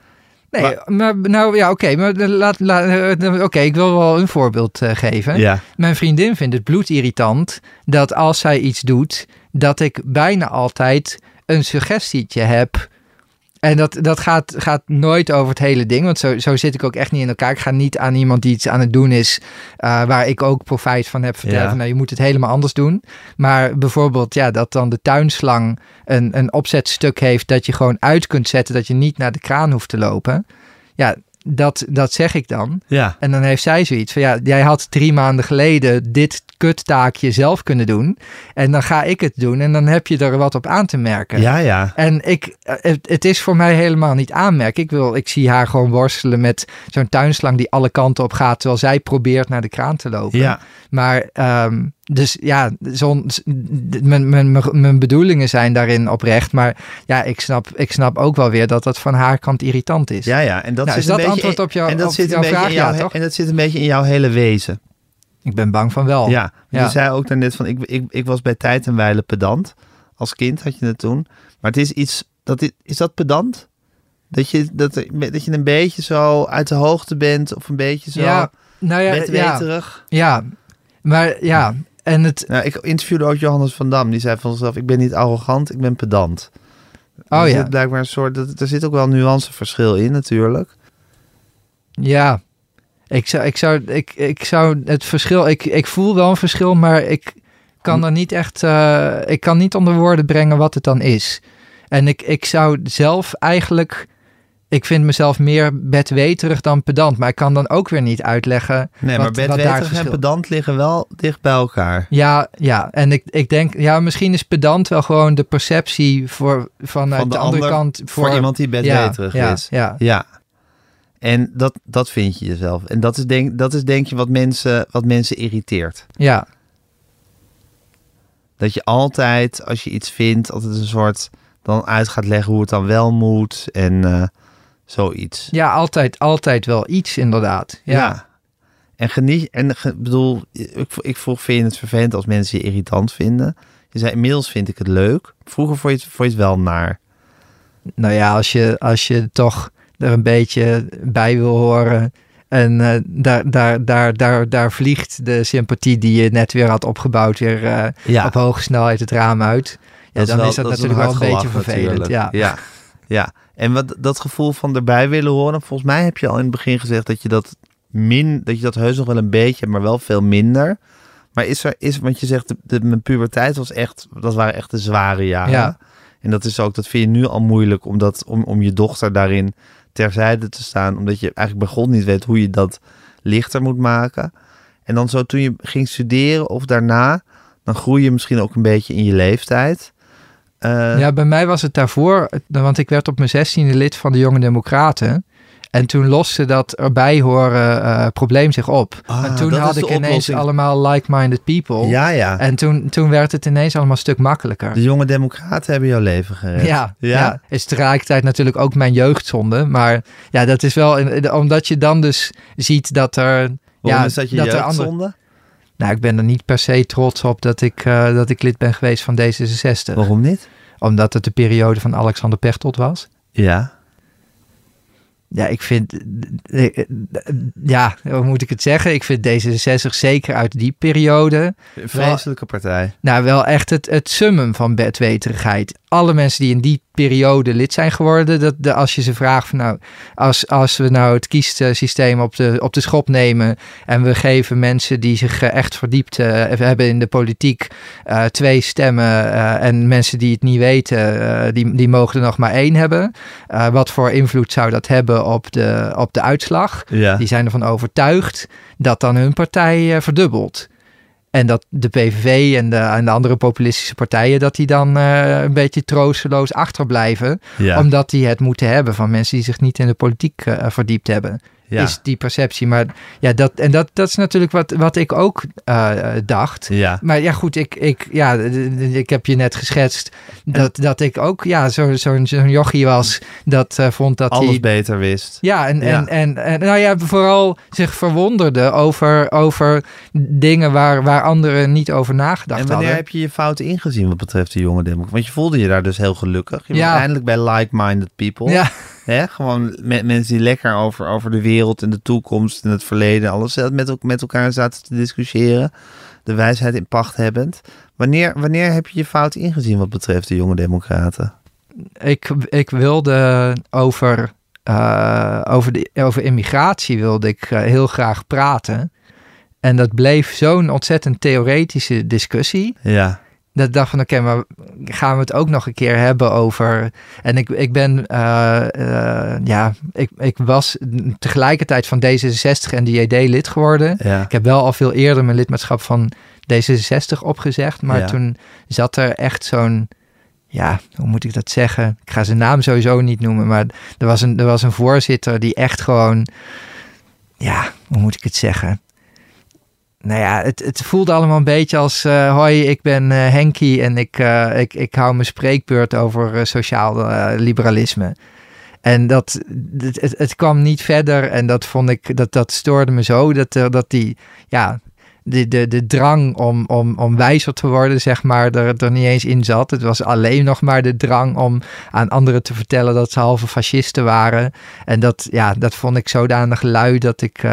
Nee, maar, nou ja, oké. maar laat, laat, eh, oké, ik wil wel een voorbeeld geven. Ja. Mijn vriendin vindt het bloedirritant dat als zij iets doet, dat ik bijna altijd een suggestietje heb. En dat, dat gaat, gaat nooit over het hele ding, want zo, zo zit ik ook echt niet in elkaar. Ik ga niet aan iemand die iets aan het doen is, eh, waar ik ook profijt van heb, vertellen Ja. van, nou, je moet het helemaal anders doen. Maar bijvoorbeeld, ja, dat dan de tuinslang een, een opzetstuk heeft dat je gewoon uit kunt zetten, dat je niet naar de kraan hoeft te lopen. Ja, dat, dat zeg ik dan. Ja. En dan heeft zij zoiets van, ja, jij had drie maanden geleden dit kuttaakje zelf kunnen doen. En dan ga ik het doen en dan heb je er wat op aan te merken. Ja, ja. En ik, het, het is voor mij helemaal niet aanmerken. Ik, wil, ik zie haar gewoon worstelen met zo'n tuinslang die alle kanten op gaat, terwijl zij probeert naar de kraan te lopen. Ja. Maar, ehm, dus ja, zo'n, mijn, mijn, mijn- bedoelingen zijn daarin oprecht. Maar ja, ik snap, ik snap ook wel weer dat dat van haar kant irritant is. Ja, ja. En dat Nou, is dat een antwoord op jou- en dat op zit jouw een beetje vraag? jouw, Ja, toch? En dat zit een beetje in jouw hele wezen. Ik ben bang van wel. Ja. Ja. Je zei ook daarnet van, ik, ik, ik was bij tijd en wijle pedant. Als kind had je het toen. Maar het is iets, dat is, is dat pedant? Dat je, dat, dat je een beetje zo uit de hoogte bent of een beetje zo Ja, nou ja, ja, ja, maar ja, en het, Nou, ik interviewde ook Johannes van Dam. Die zei van zichzelf, ik ben niet arrogant, ik ben pedant. Oh er ja. zit blijkbaar een soort, dat, er zit ook wel een nuanceverschil in natuurlijk. ja, ik zou, ik zou, ik, ik zou het verschil, ik, ik voel wel een verschil, maar ik kan er niet echt, eh, ik kan niet onder woorden brengen wat het dan is. En ik, ik zou zelf eigenlijk, ik vind mezelf meer bedweterig dan pedant, maar ik kan dan ook weer niet uitleggen Nee, wat, maar bedweterig en pedant liggen wel dicht bij elkaar. Ja, ja, en ik, ik denk, ja, misschien is pedant wel gewoon de perceptie voor, vanuit Van de de, andere ander kant. Voor, iemand die bedweterig ja, is. Ja, Ja. En dat, dat vind je jezelf. En dat is denk, dat is denk je wat mensen, wat mensen irriteert. ja, Dat je altijd, als je iets vindt, altijd een soort... dan uit gaat leggen hoe het dan wel moet. En eh, zoiets. ja, altijd, altijd wel iets inderdaad. Ja, En geniet... En ge- bedoel, ik, ik vroeg, vind je het vervelend als mensen je irritant vinden? Je zei, inmiddels vind ik het leuk. Vroeger vond je het, vond je het wel naar. nou ja, als je, als je toch er een beetje bij wil horen. En eh, daar, daar, daar, daar, daar vliegt de sympathie die je net weer had opgebouwd weer eh, Ja. op hoge snelheid het raam uit. Ja, dan is dat, natuurlijk wel een beetje vervelend. Ja. ja. ja. En wat, dat gevoel van erbij willen horen, volgens mij heb je al in het begin gezegd dat je dat min, dat je dat heus nog wel een beetje, maar wel veel minder. Maar is er, is, want je zegt, de, de, mijn puberteit was echt, dat waren echt de zware jaren. Ja. En dat is ook, dat vind je nu al moeilijk om, dat, om, om je dochter daarin terzijde te staan, omdat je eigenlijk bij God niet weet hoe je dat lichter moet maken. En dan zo toen je ging studeren of daarna, dan groei je misschien ook een beetje in je leeftijd. Eh, Ja, bij mij was het daarvoor, want ik werd op mijn zestiende lid van de Jonge Democraten. En toen loste dat erbij horen eh, probleem zich op. Ah, en toen dat had ik ineens oplossing. allemaal like-minded people. ja, ja. En toen, toen werd het ineens allemaal een stuk makkelijker. De jonge democraten hebben jouw leven gered. Ja, Ja? ja. is tegelijkertijd natuurlijk ook mijn jeugdzonde. Maar ja, dat is wel, omdat je dan dus ziet dat er... Waarom ja, is dat je er andere- jeugdzonde? Nou, ik ben er niet per se trots op dat ik, eh, dat ik lid ben geweest van D66. Waarom niet? Omdat het de periode van Alexander Pechtold was. Ja. Ja, ik vind, ja, hoe moet ik het zeggen? Ik vind D66 zeker uit die periode, Een vreselijke partij. nou wel echt het, het summum van bedweterigheid. Alle mensen die in die periode lid zijn geworden, dat de, als je ze vraagt van nou, als, als we nou het kiessysteem op de, op de schop nemen en we geven mensen die zich eh, echt verdiept eh, hebben in de politiek eh, twee stemmen en mensen die het niet weten, die, die mogen er nog maar één hebben. Wat voor invloed zou dat hebben op de, op de uitslag? Ja. Die zijn ervan overtuigd dat dan hun partij verdubbelt. En dat de PVV en de, en de andere populistische partijen, dat die dan eh, een beetje troosteloos achterblijven. ja. Omdat die het moeten hebben van mensen die zich niet in de politiek eh, verdiept hebben. Ja. Is die perceptie. Maar ja, dat, en dat, dat is natuurlijk wat, wat ik ook eh, dacht. ja. Maar ja, goed, ik, ik, ja, ik heb je net geschetst dat, dat ik ook ja, zo'n zo, zo'n jochie was dat eh, vond dat Alles hij... beter wist. Ja, en, Ja. En, en, en nou ja, vooral zich verwonderde over, over dingen waar, waar anderen niet over nagedacht en wanneer hadden. heb je je fouten ingezien wat betreft de jonge democratie? Want je voelde je daar dus heel gelukkig. Je Ja. was eindelijk bij like-minded people. Ja, Hè? Gewoon me- mensen die lekker over, over de wereld en de toekomst en het verleden, alles eh, met, met elkaar zaten te discussiëren. De wijsheid in pacht hebbend. Wanneer, wanneer heb je je fout ingezien wat betreft de jonge democraten? ik, ik wilde over, eh, over, de, over immigratie wilde ik eh, heel graag praten. En dat bleef zo'n ontzettend theoretische discussie. Ja, dat ik dacht van oké, maar gaan we het ook nog een keer hebben over... En ik, ik ben, eh, eh, ja, ik, ik was tegelijkertijd van D66 en de JD lid geworden. Ja. Ik heb wel al veel eerder mijn lidmaatschap van D66 opgezegd, maar Ja. toen zat er echt zo'n... Ja, hoe moet ik dat zeggen? Ik ga zijn naam sowieso niet noemen, maar er was een, er was een voorzitter die echt gewoon... Ja, hoe moet ik het zeggen? Nou ja, het, het voelde allemaal een beetje als... eh, hoi, ik ben eh Henkie en ik, eh, ik, ik hou mijn spreekbeurt over sociaal liberalisme. En dat, het, het, kwam niet verder en dat vond ik, dat, dat stoorde me zo. Dat, dat die, ja, de, de, de drang om, om, om wijzer te worden, zeg maar, er, er niet eens in zat. Het was alleen nog maar de drang om aan anderen te vertellen dat ze halve fascisten waren. En dat, ja, dat vond ik zodanig lui dat ik,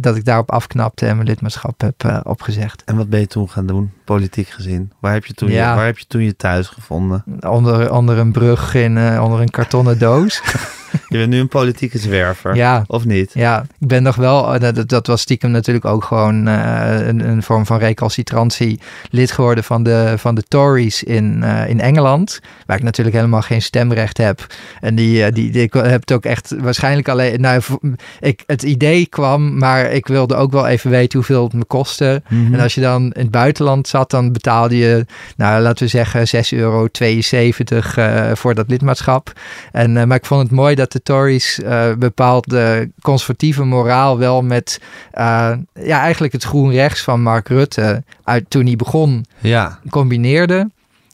dat ik daarop afknapte en mijn lidmaatschap heb eh, opgezegd. En wat ben je toen gaan doen, politiek gezien? Waar heb je toen, Ja. je, waar heb je, toen je thuis gevonden? Onder, onder een brug in, eh, onder een kartonnen doos. Je bent nu een politieke zwerver, ja, of niet? Ja, ik ben nog wel, eh, dat, dat was stiekem natuurlijk ook gewoon eh, een, een vorm van recalcitrantie lid geworden van de, van de Tories in, eh, in Engeland, waar ik natuurlijk helemaal geen stemrecht heb. En die, die, die ik heb het ook echt waarschijnlijk alleen, nou, ik, het idee kwam, maar ik wilde ook wel even weten hoeveel het me kostte. Mhm. En als je dan in het buitenland zat, dan betaalde je, nou laten we zeggen, 6,72 euro voor dat lidmaatschap. En, maar ik vond het mooi dat de Tories eh bepaalde conservatieve moraal wel met, eh, ja, eigenlijk het groen rechts van Mark Rutte uit toen hij begon Ja, combineerde.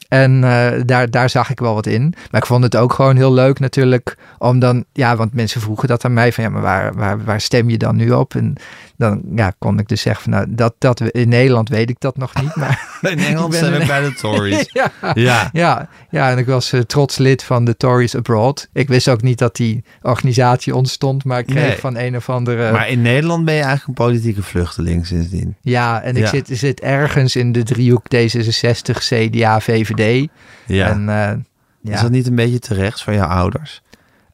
En eh, daar, daar zag ik wel wat in. Maar ik vond het ook gewoon heel leuk natuurlijk om dan... Ja, want mensen vroegen dat aan mij van... Ja, maar waar, waar, waar stem je dan nu op? En dan ja, kon ik dus zeggen van... Nou, dat, dat, we- in Nederland weet ik dat nog niet. Maar in Engeland zijn we een- bij de Tories. ja, Ja, ja, ja, en ik was eh, trots lid van de Tories Abroad. Ik wist ook niet dat die organisatie ontstond... maar ik kreeg Nee. van een of andere... maar in Nederland ben je eigenlijk een politieke vluchteling sindsdien. ja, en ik Ja. Zit, zit ergens in de driehoek D66, CDA, VVD. Ja. En, eh, ja. Is dat niet een beetje te rechts van jouw ouders?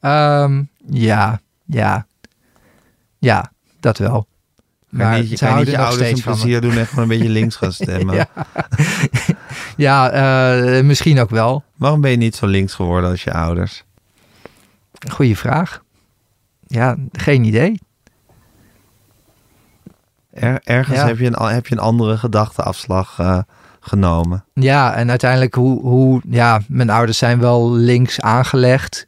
Ehm, ja, ja. Ja, dat wel. Maar niet, je kan niet je ouders een me. plezier doen en gewoon een beetje links gaan stemmen. Ja, ja eh, misschien ook wel. Waarom ben je niet zo links geworden als je ouders? Goeie vraag. Ja, geen idee. Er- ergens Ja. heb, je een, heb je een andere gedachteafslag eh, genomen. Ja, en uiteindelijk hoe, hoe... Ja, mijn ouders zijn wel links aangelegd.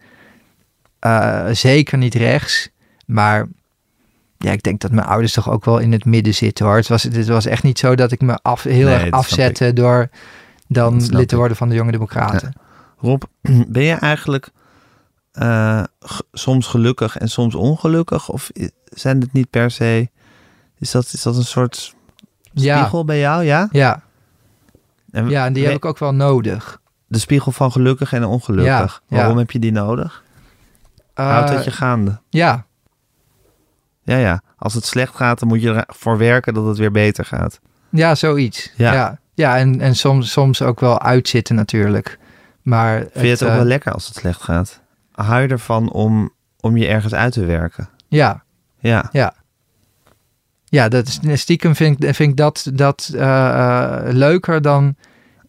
Eh, zeker niet rechts. Maar ja, ik denk dat mijn ouders toch ook wel in het midden zitten hoor. Het was, het was echt niet zo dat ik me af, heel Nee, erg afzette door dan lid te worden van de Jonge Democraten. Rob, ben je eigenlijk eh, soms gelukkig en soms ongelukkig? Of zijn het niet per se... Is dat, is dat een soort Ja, spiegel bij jou, ja? ja. En Ja, en die heb ik ook wel nodig. De spiegel van gelukkig en ongelukkig. Ja, Waarom ja. heb je die nodig? Houdt Eh, dat je gaande? Ja, Ja, ja. Als het slecht gaat, dan moet je ervoor werken dat het weer beter gaat. ja, zoiets. Ja. Ja, ja. en, en soms, soms ook wel uitzitten natuurlijk. Maar Vind je het ook eh, wel lekker als het slecht gaat? Hou je ervan om, om je ergens uit te werken? Ja, Ja. ja. Ja, dat is, stiekem vind, ik- vind ik dat, dat eh, eh, leuker dan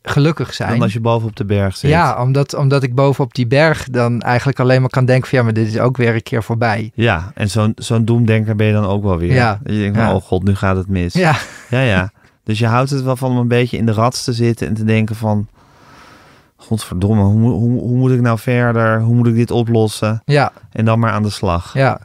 gelukkig zijn. Dan als je boven op de berg zit. Ja, omdat, omdat ik bovenop die berg dan eigenlijk alleen maar kan denken van ja, maar dit is ook weer een keer voorbij. Ja, en zo'n zo'n doemdenker ben je dan ook wel weer. Ja. Je denkt, van, Ja. oh god, nu gaat het mis. Ja, ja, ja. Dus je houdt het wel van om een beetje in de rats te zitten en te denken van... Godverdomme, hoe, moet- hoe, hoe moet ik nou verder? Hoe moet ik dit oplossen? ja, En dan maar aan de slag. ja,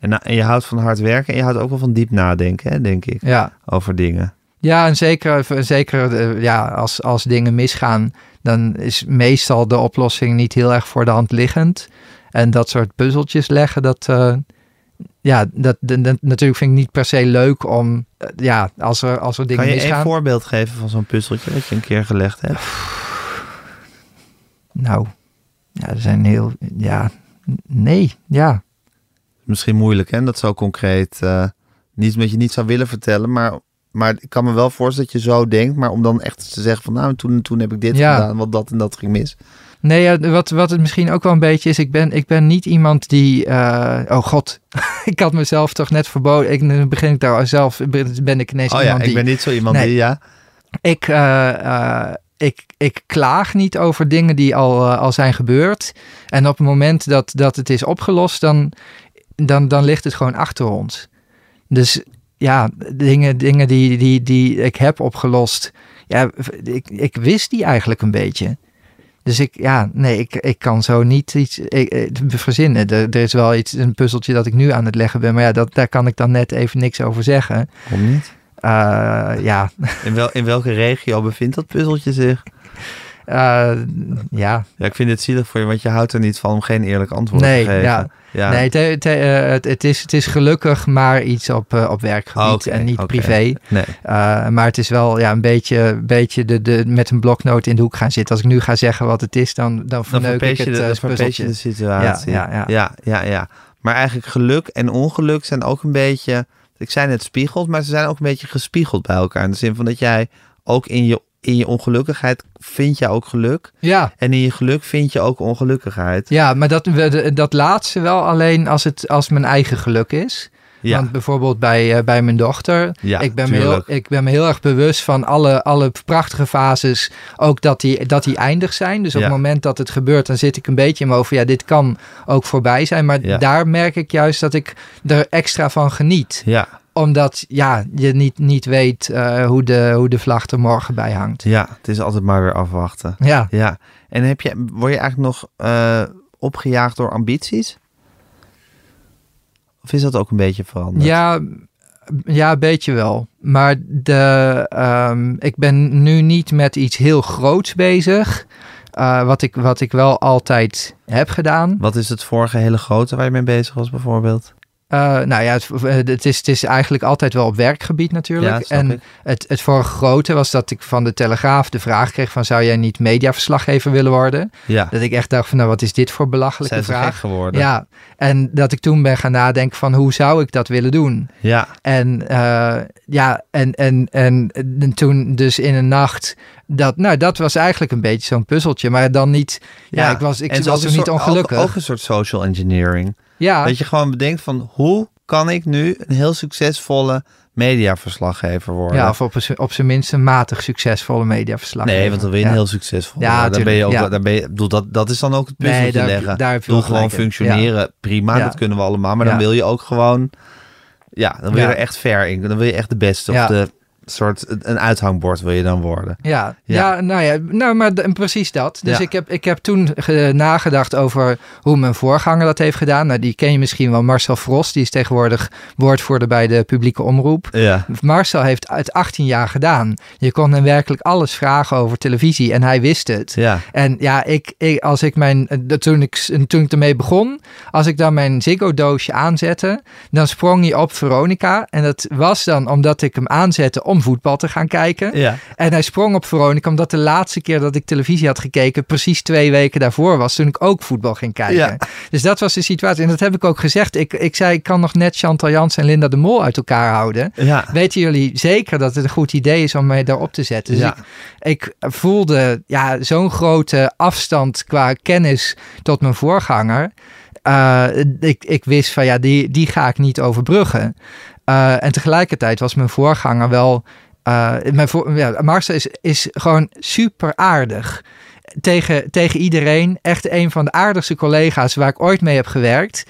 En, en je houdt van hard werken en je houdt ook wel van diep nadenken, hè, denk ik, ja. over dingen. Ja, en zeker, zeker eh, ja, als, als dingen misgaan, dan is meestal de oplossing niet heel erg voor de hand liggend. En dat soort puzzeltjes leggen, dat, eh, ja, dat, dat, dat- natuurlijk vind ik niet per se leuk om, eh, ja, als er, als er dingen Kan je misgaan. één voorbeeld geven van zo'n puzzeltje dat je een keer gelegd hebt? Nou, ja, er zijn heel, ja, nee, ja. Misschien moeilijk, hè? Dat zo concreet. eh niet wat je niet zou willen vertellen, maar, maar ik kan me wel voorstellen dat je zo denkt. Maar om dan echt te zeggen van, nou, toen, toen heb ik dit Ja. gedaan, want dat en dat ging mis. Nee, ja, wat, wat het misschien ook wel een beetje is, ik ben, ik ben niet iemand die, eh, oh god, ik had mezelf toch net verboden, ik, nu begin ik daar zelf, ben ik ineens Oh ja, iemand ik die, ben niet zo iemand Nee. die, ja. Ik, eh, ik, ik klaag niet over dingen die al, al zijn gebeurd. En op het moment dat, dat het is opgelost, dan, dan, dan ligt het gewoon achter ons. Dus ja, dingen, dingen die, die, die ik heb opgelost, ja, ik, ik wist die eigenlijk een beetje. Dus ik, ja, nee, ik, ik kan zo niet iets ik, ik, verzinnen. Er, er is wel iets, een puzzeltje dat ik nu aan het leggen ben, maar ja, dat, daar kan ik dan net even niks over zeggen. Waarom niet? Uh, ja. In, wel, in welke regio bevindt dat puzzeltje zich? Uh, ja. Ja, ik vind het zielig voor je, want je houdt er niet van om geen eerlijk antwoord nee, te geven. Ja. Ja. Nee, te, te, uh, het, het, is, het is gelukkig maar iets op, uh, op werkgebied oké, en niet privé. Nee. Maar het is wel ja, een beetje, beetje de, de, met een bloknoot in de hoek gaan zitten. Als ik nu ga zeggen wat het is, dan, dan Dan verneuk ik het de, uh, dan je de situatie. Ja, ja, ja. ja, ja, ja. Maar eigenlijk geluk en ongeluk zijn ook een beetje... Ik zei net spiegeld, maar ze zijn ook een beetje gespiegeld bij elkaar. In de zin van dat jij ook in je, in je ongelukkigheid vind je ook geluk. Ja, En in je geluk vind je ook ongelukkigheid. ja, maar dat, dat laatste wel alleen als het als mijn eigen geluk is. Ja, Want bijvoorbeeld bij, eh, bij mijn dochter, ja ik, ben me heel, ik ben me heel erg bewust van alle, alle prachtige fases, ook dat die, dat die eindig zijn. Dus op Ja. het moment dat het gebeurt, dan zit ik een beetje in mijn over, ja, dit kan ook voorbij zijn. Maar daar merk ik juist dat ik er extra van geniet. Ja, Omdat ja, je niet, niet weet eh, hoe, de, hoe de vlag er morgen bij hangt. ja, het is altijd maar weer afwachten. Ja, Ja, en heb je, word je eigenlijk nog eh, opgejaagd door ambities? Of is dat ook een beetje veranderd? ja, ja, een beetje wel. Maar de, ehm, ik ben nu niet met iets heel groots bezig. eh, wat, ik, wat ik wel altijd heb gedaan. Wat is het vorige hele grote waar je mee bezig was bijvoorbeeld? Eh, nou ja, het, het, is, het is eigenlijk altijd wel op werkgebied natuurlijk. Ja, en ik. het, het vorige grote was dat ik van de Telegraaf de vraag kreeg van... zou jij niet mediaverslaggever willen worden? Ja, Dat ik echt dacht van, nou wat is dit voor belachelijke zijn vraag? geworden? Ja, en dat ik toen ben gaan nadenken van hoe zou ik dat willen doen? ja, En eh, ja, en, en, en, en toen dus in een nacht, dat, nou dat was eigenlijk een beetje zo'n puzzeltje, maar dan niet, ja, ik was, ik was er niet ongelukkig. Ook, ook een soort social engineering. Ja, Dat je gewoon bedenkt van hoe kan ik nu een heel succesvolle mediaverslaggever worden? ja, of op, zijn minst een matig succesvolle mediaverslag. nee, want dan wil je ja. een heel succesvol. Ja, daar ben je ook, ja. daar ben je, bedoel, dat, dat is dan ook het puzzeltje Nee, daar- leggen. daar heb je Doe wel gewoon functioneren, prima, Ja. dat kunnen we allemaal. Maar dan Ja. wil je ook gewoon, ja, dan wil je Ja. er echt ver in. Dan wil je echt de beste Ja. of de soort een uithangbord wil je dan worden. Ja, Ja. ja. nou ja, nou, maar precies dat. Dus Ja. ik, heb, ik heb toen ge- nagedacht over hoe mijn voorganger dat heeft gedaan. Nou, die ken je misschien wel, Marcel Frost. Die is tegenwoordig woordvoerder bij de publieke omroep. Ja, Marcel heeft het 18 jaar gedaan. Je kon hem werkelijk alles vragen over televisie en hij wist het. ja, En ja, ik, ik, als ik mijn, eh, toen, ik, toen ik ermee begon, als ik dan mijn Ziggo-doosje aanzette, dan sprong hij op Veronica. En dat was dan omdat ik hem aanzette om voetbal te gaan kijken. ja. En hij sprong op Veronica omdat de laatste keer dat ik televisie had gekeken precies twee weken daarvoor was toen ik ook voetbal ging kijken. Ja. Dus dat was de situatie. En dat heb ik ook gezegd. Ik, ik zei, ik kan nog net Chantal Jans en Linda de Mol uit elkaar houden. ja. Weten jullie zeker dat het een goed idee is om mij daarop te zetten? Dus Ja. ik, ik voelde ja, zo'n grote afstand qua kennis tot mijn voorganger. Uh, ik, ik wist van ja, die, die ga ik niet overbruggen. Uh, en tegelijkertijd was mijn voorganger wel. Uh, mijn voor, ja, Marcel is, is gewoon super aardig. Tegen, tegen iedereen. Echt een van de aardigste collega's waar ik ooit mee heb gewerkt.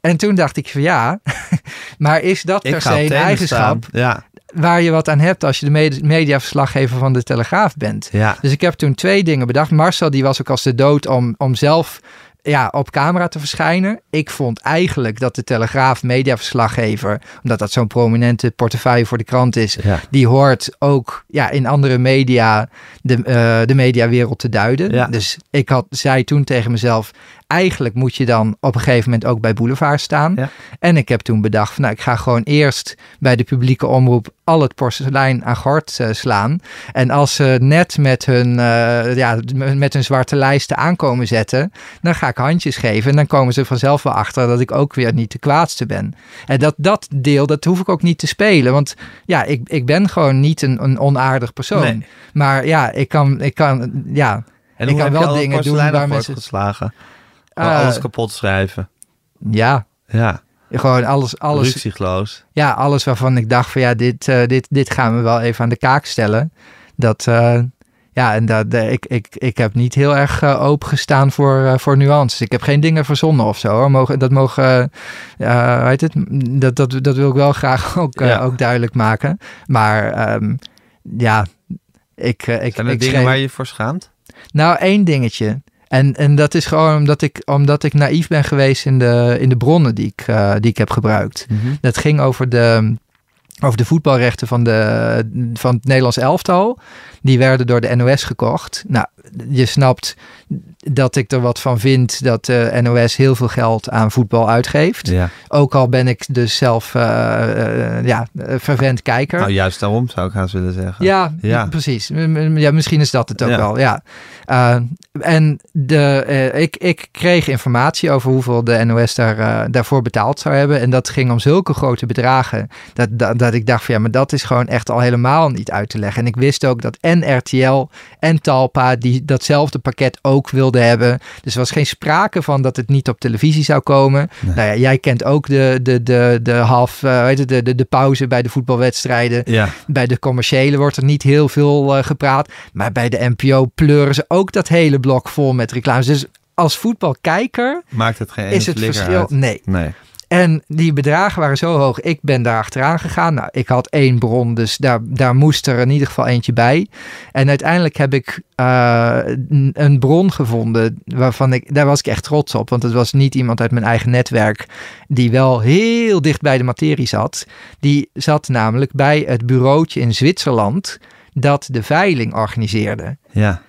En toen dacht ik van ja, maar is dat per Ik ga se een eigenschap. Ja, waar je wat aan hebt als je de med- mediaverslaggever van de Telegraaf bent? ja. Dus ik heb toen twee dingen bedacht. Marcel die was ook als de dood om, om zelf ja, op camera te verschijnen. Ik vond eigenlijk dat de Telegraaf mediaverslaggever, omdat dat zo'n prominente portefeuille voor de krant is, Ja. die hoort ook ja, in andere media de, uh, de mediawereld te duiden. Ja. Dus ik had, zei toen tegen mezelf, eigenlijk moet je dan op een gegeven moment ook bij Boulevard staan. Ja. En ik heb toen bedacht, van, nou, ik ga gewoon eerst bij de publieke omroep al het porselein aan gort uh, slaan. En als ze net met hun, uh, ja, met hun zwarte lijsten aankomen zetten, dan ga ik handjes geven. En dan komen ze vanzelf wel achter dat ik ook weer niet de kwaadste ben. En dat, dat deel, dat hoef ik ook niet te spelen. Want ja, ik, ik ben gewoon niet een, een onaardig persoon. Nee. Maar ja, ik kan, ik kan, ja, En ik kan wel dingen doen waar mensen... geslagen? Uh, alles kapot schrijven. Ja, Ja, gewoon alles, alles, ruksigloos. ja, alles waarvan ik dacht van ja, dit, uh, dit, dit gaan we wel even aan de kaak stellen. Dat, uh, Ja, en dat, de- ik, ik, ik heb niet heel erg uh, opengestaan voor, voor nuances. Ik heb geen dingen verzonnen of zo. Hoor. Mogen, dat mogen, weet het, dat, dat, dat wil ik wel graag ook, Ja. ook duidelijk maken. Maar um, ja, ik, ik, Zijn er ik dingen schreef- waar je je voor schaamt? Nou, één dingetje. En, en dat is gewoon omdat ik, omdat ik naïef ben geweest in de, in de bronnen die ik, uh, die ik heb gebruikt. Dat ging over de, over de voetbalrechten van, de, van het Nederlands elftal. Die werden door de NOS gekocht. Nou, je snapt dat ik er wat van vind dat de NOS heel veel geld aan voetbal uitgeeft. Ja. Ook al ben ik dus zelf uh, uh, ja, fervent kijker. Nou, juist daarom zou ik haast willen zeggen. Ja, Ja. precies. Ja, misschien is dat het ook Ja. wel. Ja. Uh, en de, ik, ik kreeg informatie over hoeveel de NOS daar, daarvoor betaald zou hebben. En dat ging om zulke grote bedragen. Dat, dat, dat ik dacht van ja, maar dat is gewoon echt al helemaal niet uit te leggen. En ik wist ook dat en RTL en Talpa die datzelfde pakket ook wilden hebben. Dus er was geen sprake van dat het niet op televisie zou komen. Nee. Nou ja, jij kent ook de, de, de, de half, uh, de, de, de pauze bij de voetbalwedstrijden. Ja. Bij de commerciële wordt er niet heel veel uh, gepraat. Maar bij de NPO pleuren ze ook dat hele blok vol met reclames. Dus als voetbalkijker Maakt het geen is het verschil. uit. Nee. Nee. En die bedragen waren zo hoog. Ik ben daar achteraan gegaan. Nou, ik had één bron, dus daar, daar moest er in ieder geval eentje bij. En uiteindelijk heb ik uh, een bron gevonden waarvan ik, daar was ik echt trots op. Want het was niet iemand uit mijn eigen netwerk die wel heel dicht bij de materie zat. Die zat namelijk bij het bureautje in Zwitserland dat de veiling organiseerde. Ja.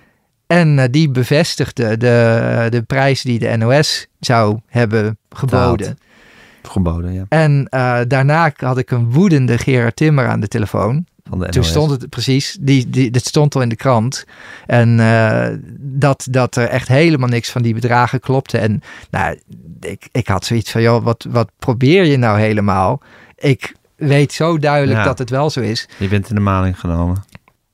En uh, die bevestigde de, de prijs die de NOS zou hebben geboden. Ja. En uh, daarna had ik een woedende Gerard Timmer aan de telefoon. Van de. Toen stond het precies, die, die, dat stond al in de krant. En uh, dat, dat er echt helemaal niks van die bedragen klopte. En nou, ik, ik had zoiets van, joh, wat, wat probeer je nou helemaal? Ik weet zo duidelijk Ja. dat het wel zo is. Je bent in de maling genomen.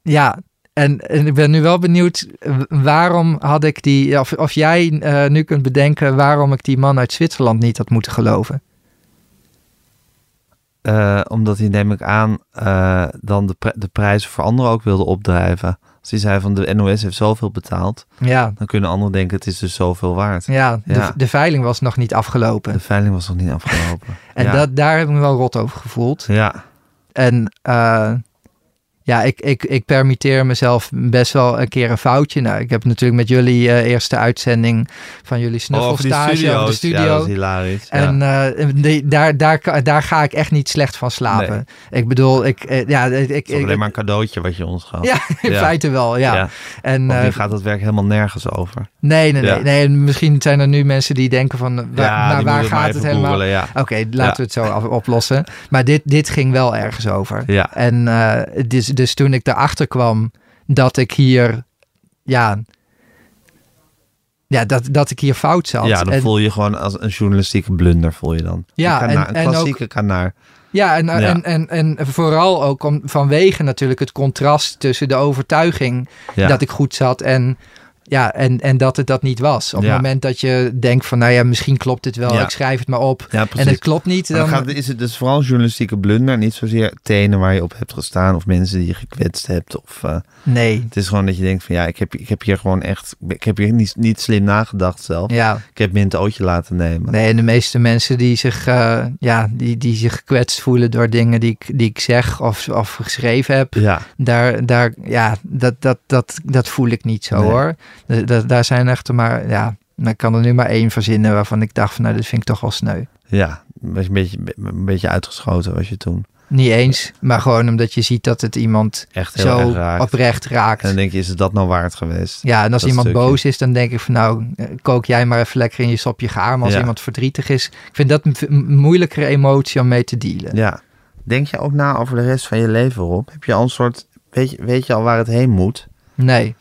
Ja, en, en ik ben nu wel benieuwd, waarom had ik die, of, of jij uh, nu kunt bedenken waarom ik die man uit Zwitserland niet had moeten geloven. Uh, omdat hij, neem ik aan, uh, dan de, de prijzen voor anderen ook wilde opdrijven. Als hij zei van de NOS heeft zoveel betaald, ja. dan kunnen anderen denken het is dus zoveel waard. Ja, de, de veiling was nog niet afgelopen. De veiling was nog niet afgelopen. en ja. dat, daar heb ik me wel rot over gevoeld. Ja, En uh, ja, ik, ik, ik permitteer mezelf best wel een keer een foutje. Nou, ik heb natuurlijk met jullie uh, eerste uitzending van jullie oh, die snuffelstage over de studio. Ja, dat is hilarisch. Ja. En uh, die, daar, daar, daar ga ik echt niet slecht van slapen. Ik bedoel, ik, uh, ja, ik, het is ik, alleen maar een cadeautje wat je ons gaf. Ja, in Ja. feite wel, ja. Ja. En, uh, gaat dat werk helemaal nergens over. nee, nee, nee, Ja. nee. En misschien zijn er nu mensen die denken van, waar, ja, die waar gaat het helemaal? ja. Oké, laten Ja. we het zo af- oplossen. Maar dit, dit ging wel ergens over. Ja. En eh, dus, dus toen ik erachter kwam dat ik hier, ja, ja dat, dat ik hier fout zat. Ja, dan en, voel je gewoon als een journalistieke blunder, voel je dan. Ja, een, en- een en klassieke kanaar. ja, en, Ja. En, en, en vooral ook om, vanwege natuurlijk het contrast tussen de overtuiging Ja. dat ik goed zat en, ja, en, en dat het dat niet was. Op Ja. het moment dat je denkt van, nou ja, misschien klopt het wel, Ja. ik schrijf het maar op. Ja. En het klopt niet, dan, dan gaat, is het dus vooral journalistieke blunder. Niet zozeer tenen waar je op hebt gestaan. Of mensen die je gekwetst hebt. Of, eh, nee. het is gewoon dat je denkt van ja, ik heb, ik heb hier gewoon echt... Ik heb hier niet, niet slim nagedacht zelf. Ja, Ik heb me in het ootje laten nemen. nee, en de meeste mensen die zich, eh, ja, die, die zich gekwetst voelen door dingen die ik, die ik zeg of, of geschreven heb, Ja, daar, daar, ja, dat, dat, dat, dat voel ik niet zo Nee. hoor. Da- da- daar zijn echt maar, ja, ik kan er nu maar één verzinnen waarvan ik dacht van, nou, dat vind ik toch wel sneu. ja. Was een beetje, een beetje uitgeschoten was je toen. Niet eens, maar gewoon omdat je ziet dat het iemand Echt erg zo raakt. oprecht raakt. En dan denk je, is het dat nou waard geweest? Ja, en als Dat iemand stukje. boos is, dan denk ik van nou, kook jij maar even lekker in je sopje gaar. Maar als Ja. iemand verdrietig is, ik vind dat een moeilijkere emotie om mee te dealen. Ja. Denk je ook na over de rest van je leven, Rob? Heb je al een soort... Weet je, weet je al waar het heen moet? Nee.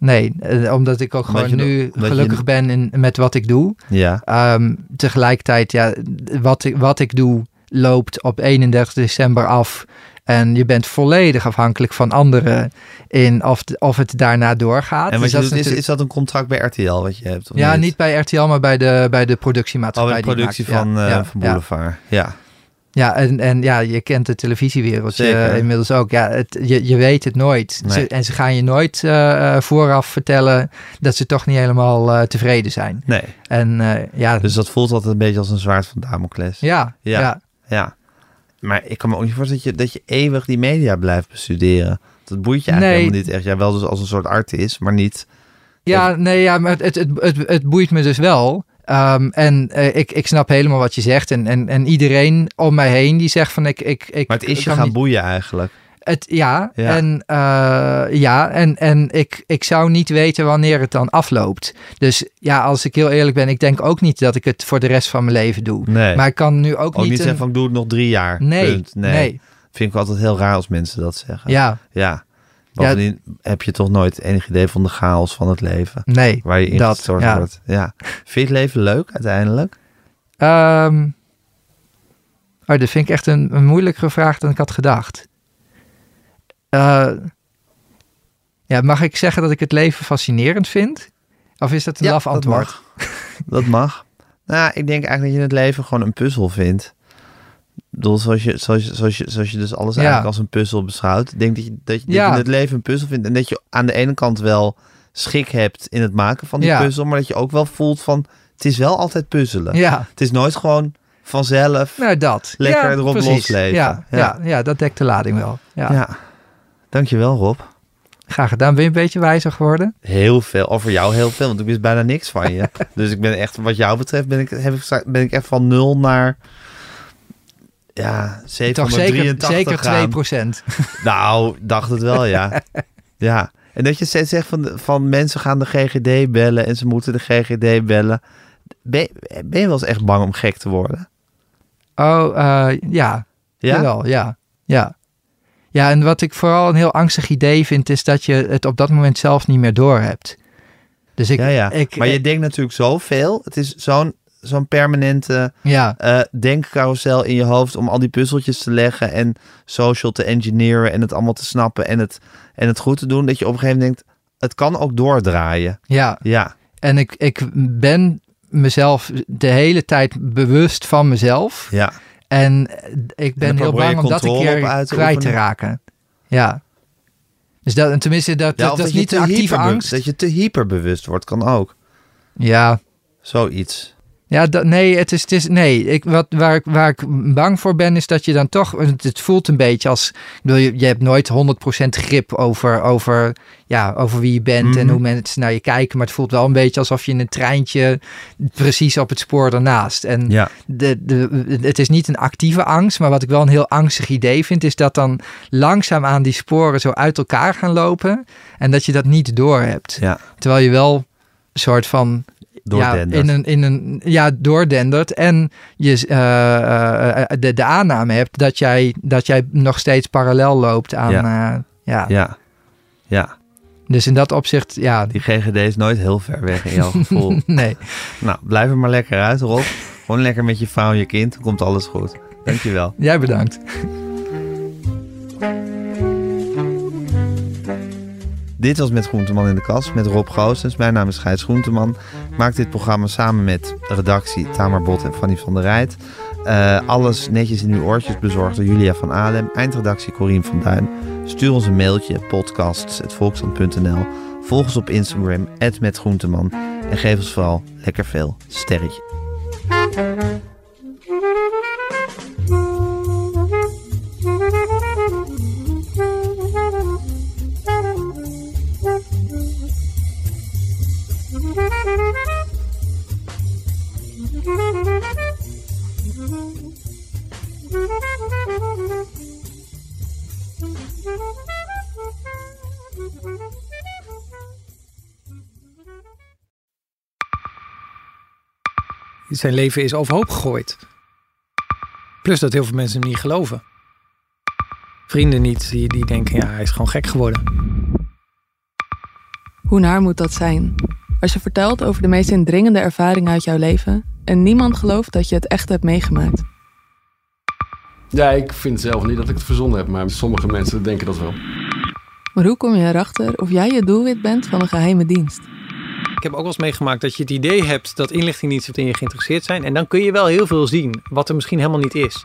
Nee, eh, omdat ik ook Omdat gewoon nu je- gelukkig ben in, met wat ik doe. Ja. Ehm, tegelijkertijd, ja, wat ik, wat ik doe loopt op 31 december af. En je bent volledig afhankelijk van anderen in of, of het daarna doorgaat. En Dus wat je dat doet, is, natuurlijk- is dat een contract bij RTL wat je hebt? of ja, niet bij RTL, maar bij de, bij de Oh, productiemaatschappij. bij de die productie ik maak. van, Ja, eh ja, van ja. Boulevard. Ja. Ja, en, en ja, je kent de televisiewereld eh, inmiddels ook. Ja, het, je, je weet het nooit. Nee. Ze, en ze gaan je nooit eh, eh, vooraf vertellen dat ze toch niet helemaal tevreden zijn. Nee, En ja, dus dat voelt altijd een beetje als een zwaard van Damocles. ja, Ja. ja. Ja. Maar ik kan me ook niet voorstellen dat je, dat je eeuwig die media blijft bestuderen. Dat boeit je eigenlijk Nee. helemaal niet echt. Jij wel dus als een soort artiest, maar niet... Ja, nee, ja, maar het, het, het, het boeit me dus wel. Ehm, en eh, ik, ik snap helemaal wat je zegt. En, en, en iedereen om mij heen die zegt van ik... ik, ik Maar het is je gaan niet- boeien eigenlijk. Het, ja, Ja. en, eh, ja, en, en ik, ik zou niet weten wanneer het dan afloopt. Dus ja, als ik heel eerlijk ben, ik denk ook niet dat ik het voor de rest van mijn leven doe. Nee. Maar ik kan nu ook, ook niet... niet een- zeggen van ik doe het nog drie jaar. Nee. nee, Vind ik altijd heel raar als mensen dat zeggen. ja, Ja. Bovendien heb je toch nooit enig idee van de chaos van het leven. nee. Waar je in Dat, ja. wordt. Ja. Vind je het leven leuk uiteindelijk? Ehm, oh, dat vind ik echt een, een moeilijkere vraag dan ik had gedacht. Eh, ja, mag ik zeggen dat ik het leven fascinerend vind? Of is dat een laf dat antwoord? mag. Dat mag. Nou, ik denk eigenlijk dat je het leven gewoon een puzzel vindt. Bedoel, zoals je, zoals je, zoals je, zoals je dus alles Ja. eigenlijk als een puzzel beschouwt. Denk dat je, dat, je, dat Ja. je het leven een puzzel vindt. En dat je aan de ene kant wel schik hebt in het maken van die Ja. puzzel. Maar dat je ook wel voelt van, het is wel altijd puzzelen. Ja, Het is nooit gewoon vanzelf. nou dat. Lekker ja, erop precies. losleven. Ja, ja. Ja. Ja, dat dekt de lading wel. Ja. Ja. Dankjewel Rob. Graag gedaan. Ben je een beetje wijzer geworden? Heel veel. Over jou heel veel, want ik wist bijna niks van je. dus ik ben echt, wat jou betreft, ben ik, heb ik, ben ik echt van nul naar... Ja, Toch zeker, 783 zeker 2 gaan. procent. Nou, dacht het wel, ja. ja. En dat je steeds zegt van, van mensen gaan de GGD bellen en ze moeten de GGD bellen. Ben, ben je wel eens echt bang om gek te worden? Oh, eh, ja. Ja? Jawel, ja. Ja. Ja, en wat ik vooral een heel angstig idee vind, is dat je het op dat moment zelf niet meer doorhebt. Dus ik, ja, ja. ik maar je denkt natuurlijk zoveel. Het is zo'n zo'n permanente ja, denkcarousel in je hoofd om al die puzzeltjes te leggen en social te engineeren en het allemaal te snappen en het, en het goed te doen, dat je op een gegeven moment denkt, het kan ook doordraaien. ja. Ja, En ik, ik ben mezelf de hele tijd bewust van mezelf. ja. En ik ben heel bang om dat een keer te kwijt te raken. Ja. Dus dat, en tenminste, dat, ja dat, dat is niet te een actieve angst. Dat je te hyperbewust wordt, kan ook. Ja, Zoiets. Ja, dat, nee, het is, het is nee. Ik, wat, waar, ik, waar ik bang voor ben, is dat je dan toch. Het, voelt een beetje als. Ik bedoel, je, je hebt nooit 100% grip over, over, ja, over wie je bent en Mhm. hoe mensen naar je kijken. Maar het voelt wel een beetje alsof je in een treintje precies op het spoor ernaast. En Ja, de, de, het is niet een actieve angst, maar wat ik wel een heel angstig idee vind, is dat dan langzaam aan die sporen zo uit elkaar gaan lopen. En dat je dat niet doorhebt. ja. Terwijl je wel een soort van ja, Doordendert. in een, in een, ja, doordendert. En je eh, eh, de, de aanname hebt dat jij, dat jij nog steeds parallel loopt aan. Ja. ja. Ja, ja. Dus in dat opzicht, ja. Die GGD is nooit heel ver weg in jouw gevoel. Nee. nou, blijf er maar lekker uit, Rob. Gewoon lekker met je vrouw en je kind, dan komt alles goed. Dankjewel. Jij bedankt. Dit was Met Groenteman in de Kast met Rob Goossens. Mijn naam is Gijs Groenteman. Maak dit programma samen met redactie Tamar Bot en Fanny van der Rijt. Eh, alles netjes in uw oortjes bezorgd door Julia van Alem. Eindredactie Corien van Duin. Stuur ons een mailtje podcasts.volksland.nl Volg ons op Instagram, @metgroenteman En geef ons vooral lekker veel sterretje. Zijn leven is overhoop gegooid. Plus dat heel veel mensen hem niet geloven. Vrienden niet, die, die denken, ja, hij is gewoon gek geworden. Hoe naar moet dat zijn? Als je vertelt over de meest indringende ervaringen uit jouw leven en niemand gelooft dat je het echt hebt meegemaakt. Ja, ik vind zelf niet dat ik het verzonnen heb, maar sommige mensen denken dat wel. Maar hoe kom je erachter of jij het doelwit bent van een geheime dienst? Ik heb ook wel eens meegemaakt dat je het idee hebt dat inlichtingdiensten in je geïnteresseerd zijn. En dan kun je wel heel veel zien, wat er misschien helemaal niet is.